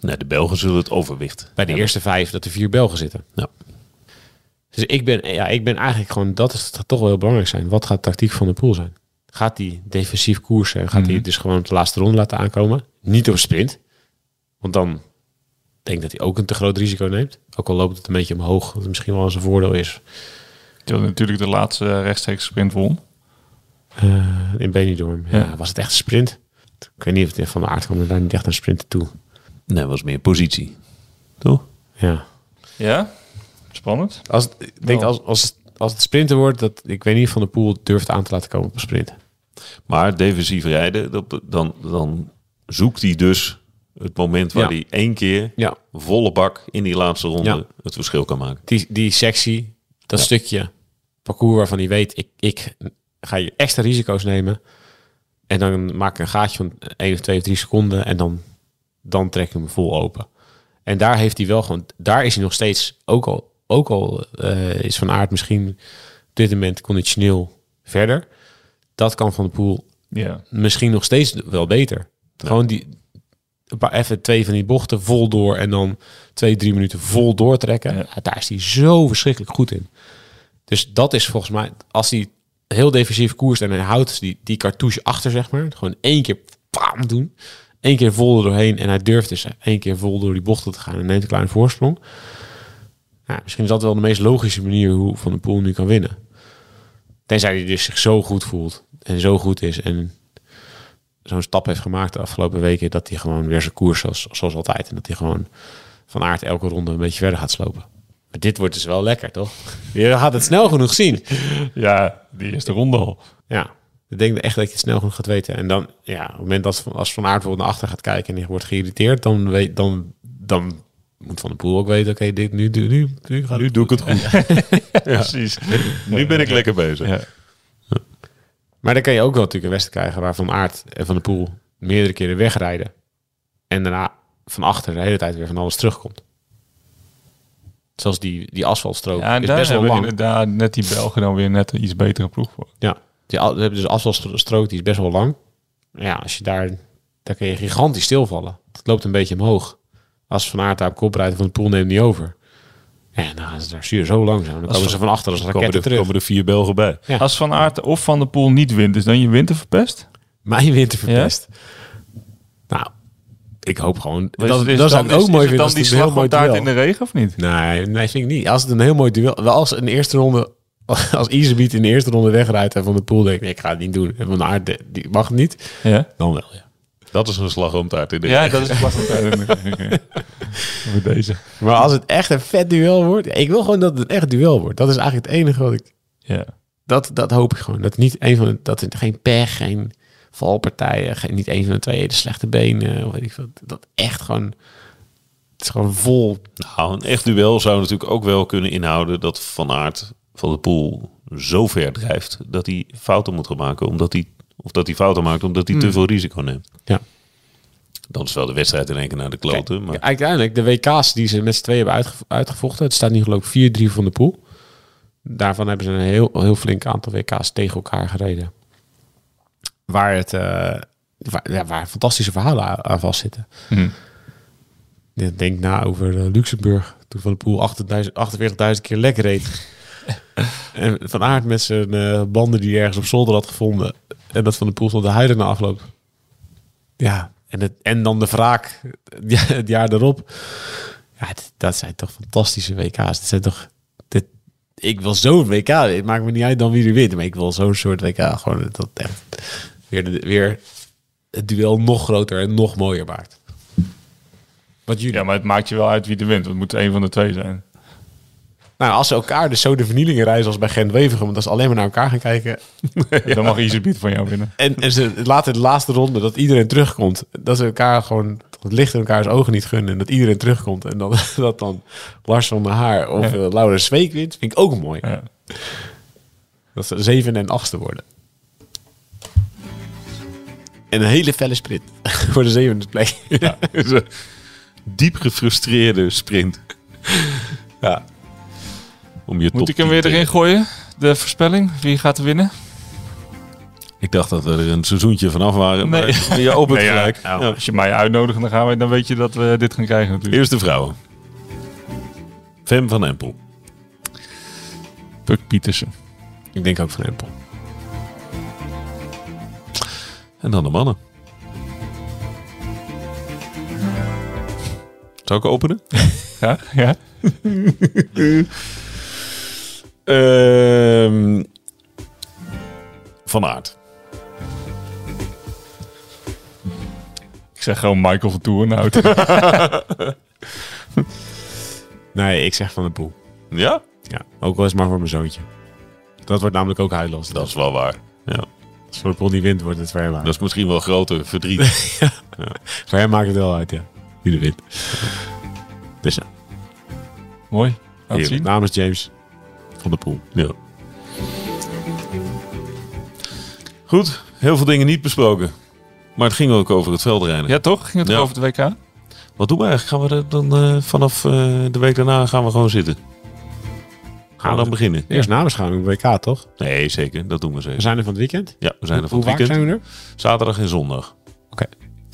Nee, de Belgen zullen het overwicht. bij de eerste vijf dat er vier Belgen zitten. Ja. Dus ik ben, ja, ik ben eigenlijk gewoon, dat is toch wel heel belangrijk zijn. Wat gaat de tactiek van de pool zijn? Gaat hij defensief koersen? Gaat hij dus gewoon de laatste ronde laten aankomen? Niet op sprint. Want dan denk ik dat hij ook een te groot risico neemt. Ook al loopt het een beetje omhoog, wat misschien wel eens een voordeel is. Die had natuurlijk de laatste rechtstreeks sprint won. Eh, in Benidorm. Ja. Ja. Was het echt een sprint? Ik weet niet of het van de aard kwam er daar niet echt een sprint toe. Nee, was meer positie. Toch? Ja. Ja? Spannend. Als, ik denk als, als, als het sprinten wordt, dat ik weet niet of van de pool durft aan te laten komen op een sprint. Maar defensief rijden, dat, dan, dan zoekt hij dus het moment waar Ja. hij één keer Ja. volle bak in die laatste ronde Ja. het verschil kan maken. die, die sectie, dat stukje parcours waarvan hij weet, ik, ik ga je extra risico's nemen. En dan maak ik een gaatje van 1 of 2 of 3 seconden en dan, dan trek ik hem vol open. En daar heeft hij wel gewoon, daar is hij nog steeds, ook al, ook al eh, is Van Aert misschien op dit moment conditioneel verder. Dat kan Van de Poel Ja. misschien nog steeds wel beter. Gewoon die, een paar, even twee van die bochten vol door en dan twee, drie minuten vol doortrekken. Ja. Ja, daar is hij zo verschrikkelijk goed in. Dus dat is volgens mij, als hij heel defensief koerst en hij houdt die, die cartouche achter, zeg maar. Gewoon één keer pam doen. Eén keer vol er doorheen en hij durft dus één keer vol door die bochten te gaan en neemt een kleine voorsprong. Ja, misschien is dat wel de meest logische manier hoe Van de Poel nu kan winnen. Tenzij hij dus zich zo goed voelt en zo goed is en zo'n stap heeft gemaakt de afgelopen weken dat hij gewoon weer zijn koers zoals, zoals altijd en dat hij gewoon van aard elke ronde een beetje verder gaat slopen. Maar dit wordt dus wel lekker, toch? Je gaat het snel genoeg zien. ja, die eerste ronde al. Ja, ik denk echt dat je het snel genoeg gaat weten. En dan, ja, op het moment dat als Van Aert bijvoorbeeld naar achter gaat kijken en die wordt geïrriteerd, dan, weet, dan, dan moet Van de Poel ook weten, oké, dit nu, nu, nu, nu, gaat Nu doe ik het goed. Precies. Nu ben ik lekker bezig. Ja. Maar dan kan je ook wel natuurlijk een wedstrijd krijgen waar Van Aert en Van de Poel meerdere keren wegrijden. En daarna van achter de hele tijd weer van alles terugkomt. Zoals die, die asfaltstrook Ja, en is daar best wel hebben lang. inderdaad net die Belgen dan weer net een iets betere ploeg voor. Ja, die, we hebben dus asfaltstrook, die is best wel lang. Ja, als je daar, daar kun je gigantisch stilvallen. Het loopt een beetje omhoog. Als Van Aert daar op kop rijdt van de poel neemt niet over. Ja, dan gaan ze daar stuur zo langzaam. Dan komen ze van achter als Dan komen raketten er, terug. komen er vier Belgen bij. Ja. Als Van Aert of Van der Poel niet wint, is dan je winter verpest? Mijn winter verpest. Nou, ik hoop gewoon... Is- dat is dat zou dan- ik ook is- mooi vinden dan als die het een heel mooi slagroomtaart duel. in de regen of niet? Nee, nee, vind ik niet. Als het een heel mooi duel... Wel als een eerste ronde... Als Iserbiet in de eerste ronde wegrijdt en Van de Poel denkt... Nee, ik ga het niet doen. En Van Aert, die mag het niet. Ja, Dan wel, ja. Dat is een slagroomtaart in de ja dat is de slagroomtaart de. Voor deze. Maar als het echt een vet duel wordt... ik wil gewoon dat het een echt duel wordt. Dat is eigenlijk het enige wat ik... Ja. Dat, dat hoop ik gewoon. Dat niet een van de, dat het geen pech, geen valpartijen, geen, niet een van de twee hele slechte benen, of weet ik veel. Dat echt gewoon, het is gewoon vol. Nou, een echt duel zou natuurlijk ook wel kunnen inhouden dat Van Aert van de Poel zo ver drijft dat hij fouten moet gaan maken, omdat hij, of dat hij fouten maakt omdat hij te veel risico neemt. Ja. Dan is wel de wedstrijd in één keer naar de kloten. maar Uiteindelijk, de WK's die ze met z'n tweeën hebben uitge- uitgevochten, het staat nu geloof ik 4-3 van de pool. Daarvan hebben ze een heel, heel flink aantal WK's tegen elkaar gereden. Waar het, eh, waar, ja, waar fantastische verhalen aan, aan vastzitten. Hm. Ja, Denk na over eh, Luxemburg. Toen Van de Poel 48.000 48.000 keer lek reed. en Van Aert met zijn eh, banden die hij ergens op zolder had gevonden. En dat Van de Poel stond de huilen na afloop. Ja, en, het, en dan de wraak het jaar erop. Ja, dat zijn toch fantastische WK's. Dat zijn toch... Dit, ik wil zo'n WK. Het maakt me niet uit dan wie er wint. Maar ik wil zo'n soort WK. Gewoon dat echt weer, de, weer het duel nog groter en nog mooier maakt. Wat jullie... Ja, maar het maakt je wel uit wie er wint. Het moet een van de twee zijn. Nou, als ze elkaar dus zo de vernielingen reizen als bij Gent Wevergem, want als ze alleen maar naar elkaar gaan kijken. Dan mag Iserbiet van jou winnen. En, en ze laten in de laatste ronde dat iedereen terugkomt. Dat ze elkaar gewoon het licht in elkaars ogen niet gunnen. En dat iedereen terugkomt. En dan, dat dan Lars van der Haar of Ja. eh, Laurens Zweek wint, vind ik ook mooi. Ja. Dat ze zeven en achtste worden. En een hele felle sprint voor de zevende plek. Ja, diep gefrustreerde sprint. Ja. Om je Moet ik hem 10 weer erin gooien? De voorspelling? Wie gaat er winnen? Ik dacht dat we er een seizoentje vanaf waren. Nee. Maar je opent Nee, ja, gelijk. nou, Ja. Als je mij uitnodigt, dan, gaan we, dan weet je dat we dit gaan krijgen natuurlijk. Eerst de vrouwen. Fem van Empel. Puck Pietersen. Ik denk ook van Empel. En dan de mannen. Zou ik openen? Ja? ja? Ehm, van Aert. Ik zeg gewoon Michael van Toerenhout. Nee, ik zeg van de Poel. Ja? Ja, ook wel eens maar voor mijn zoontje. Dat wordt namelijk ook huilos. Dat is wel waar. Ja. Als Van de Poel niet wint, wordt het voor hem. Dat is misschien wel groter verdriet. Voor hem maakt het wel uit, ja. Wie er wint. Dus ja, Mooi. Namens James van de Poel. ja. Goed, heel veel dingen niet besproken. Maar het ging ook over het veldrijden. Ja, toch? Ging het Ja. over het WK? Wat doen we eigenlijk? Gaan we er dan eh, vanaf eh, de week daarna gaan we gewoon zitten? Gaan we dan beginnen? Eerst nabeschouwing WK, toch? Nee, zeker. Dat doen we We zeker. zijn er van het weekend. Ja, we zijn er van Hoe het vaak weekend. zijn we er? Zaterdag en zondag. Oké.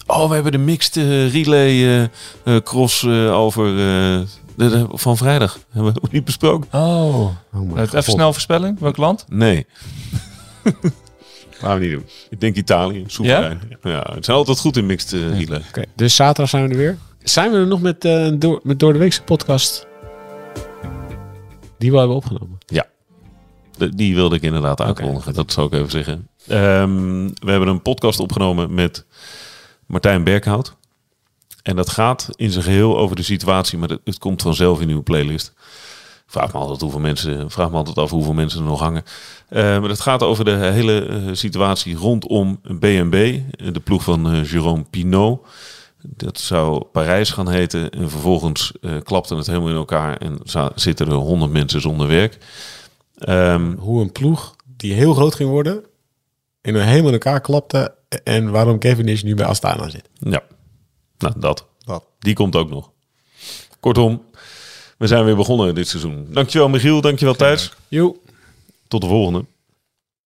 Oh, we hebben de mixed eh, relay eh, eh, cross over eh, de, de- van vrijdag. Hebben we niet besproken? Oh. Oh even snel voorspelling. Welk land? Nee. Gaan we niet doen. Ik denk Italië. Soeverein. Ja? het zijn altijd goed in mixed. Oké, dus zaterdag zijn we er weer. Zijn we er nog met, eh, door, met Door de Weekse podcast? Die we hebben opgenomen. Ja. De- die wilde ik inderdaad aankondigen. Dat zou ik even zeggen. Ehm, we hebben een podcast opgenomen met Martijn Berghout. En dat gaat in zijn geheel over de situatie, maar het, het komt vanzelf in uw playlist. Ik Vraag me altijd hoeveel mensen, vraag me altijd af hoeveel mensen er nog hangen. Eh, maar het gaat over de hele eh, situatie rondom BNB, eh, de ploeg van eh Jérôme Pinot. Dat zou Parijs gaan heten. En vervolgens klapte het helemaal in elkaar en zitten er honderd mensen zonder werk. Ehm, Hoe een ploeg die heel groot ging worden, in een helemaal in elkaar klapte. En waarom Cavendish nu bij Astana zit. ja, nou dat. Dat. Die komt ook nog. Kortom, we zijn weer begonnen dit seizoen. Dankjewel Michiel, dankjewel Thijs. Tot de volgende.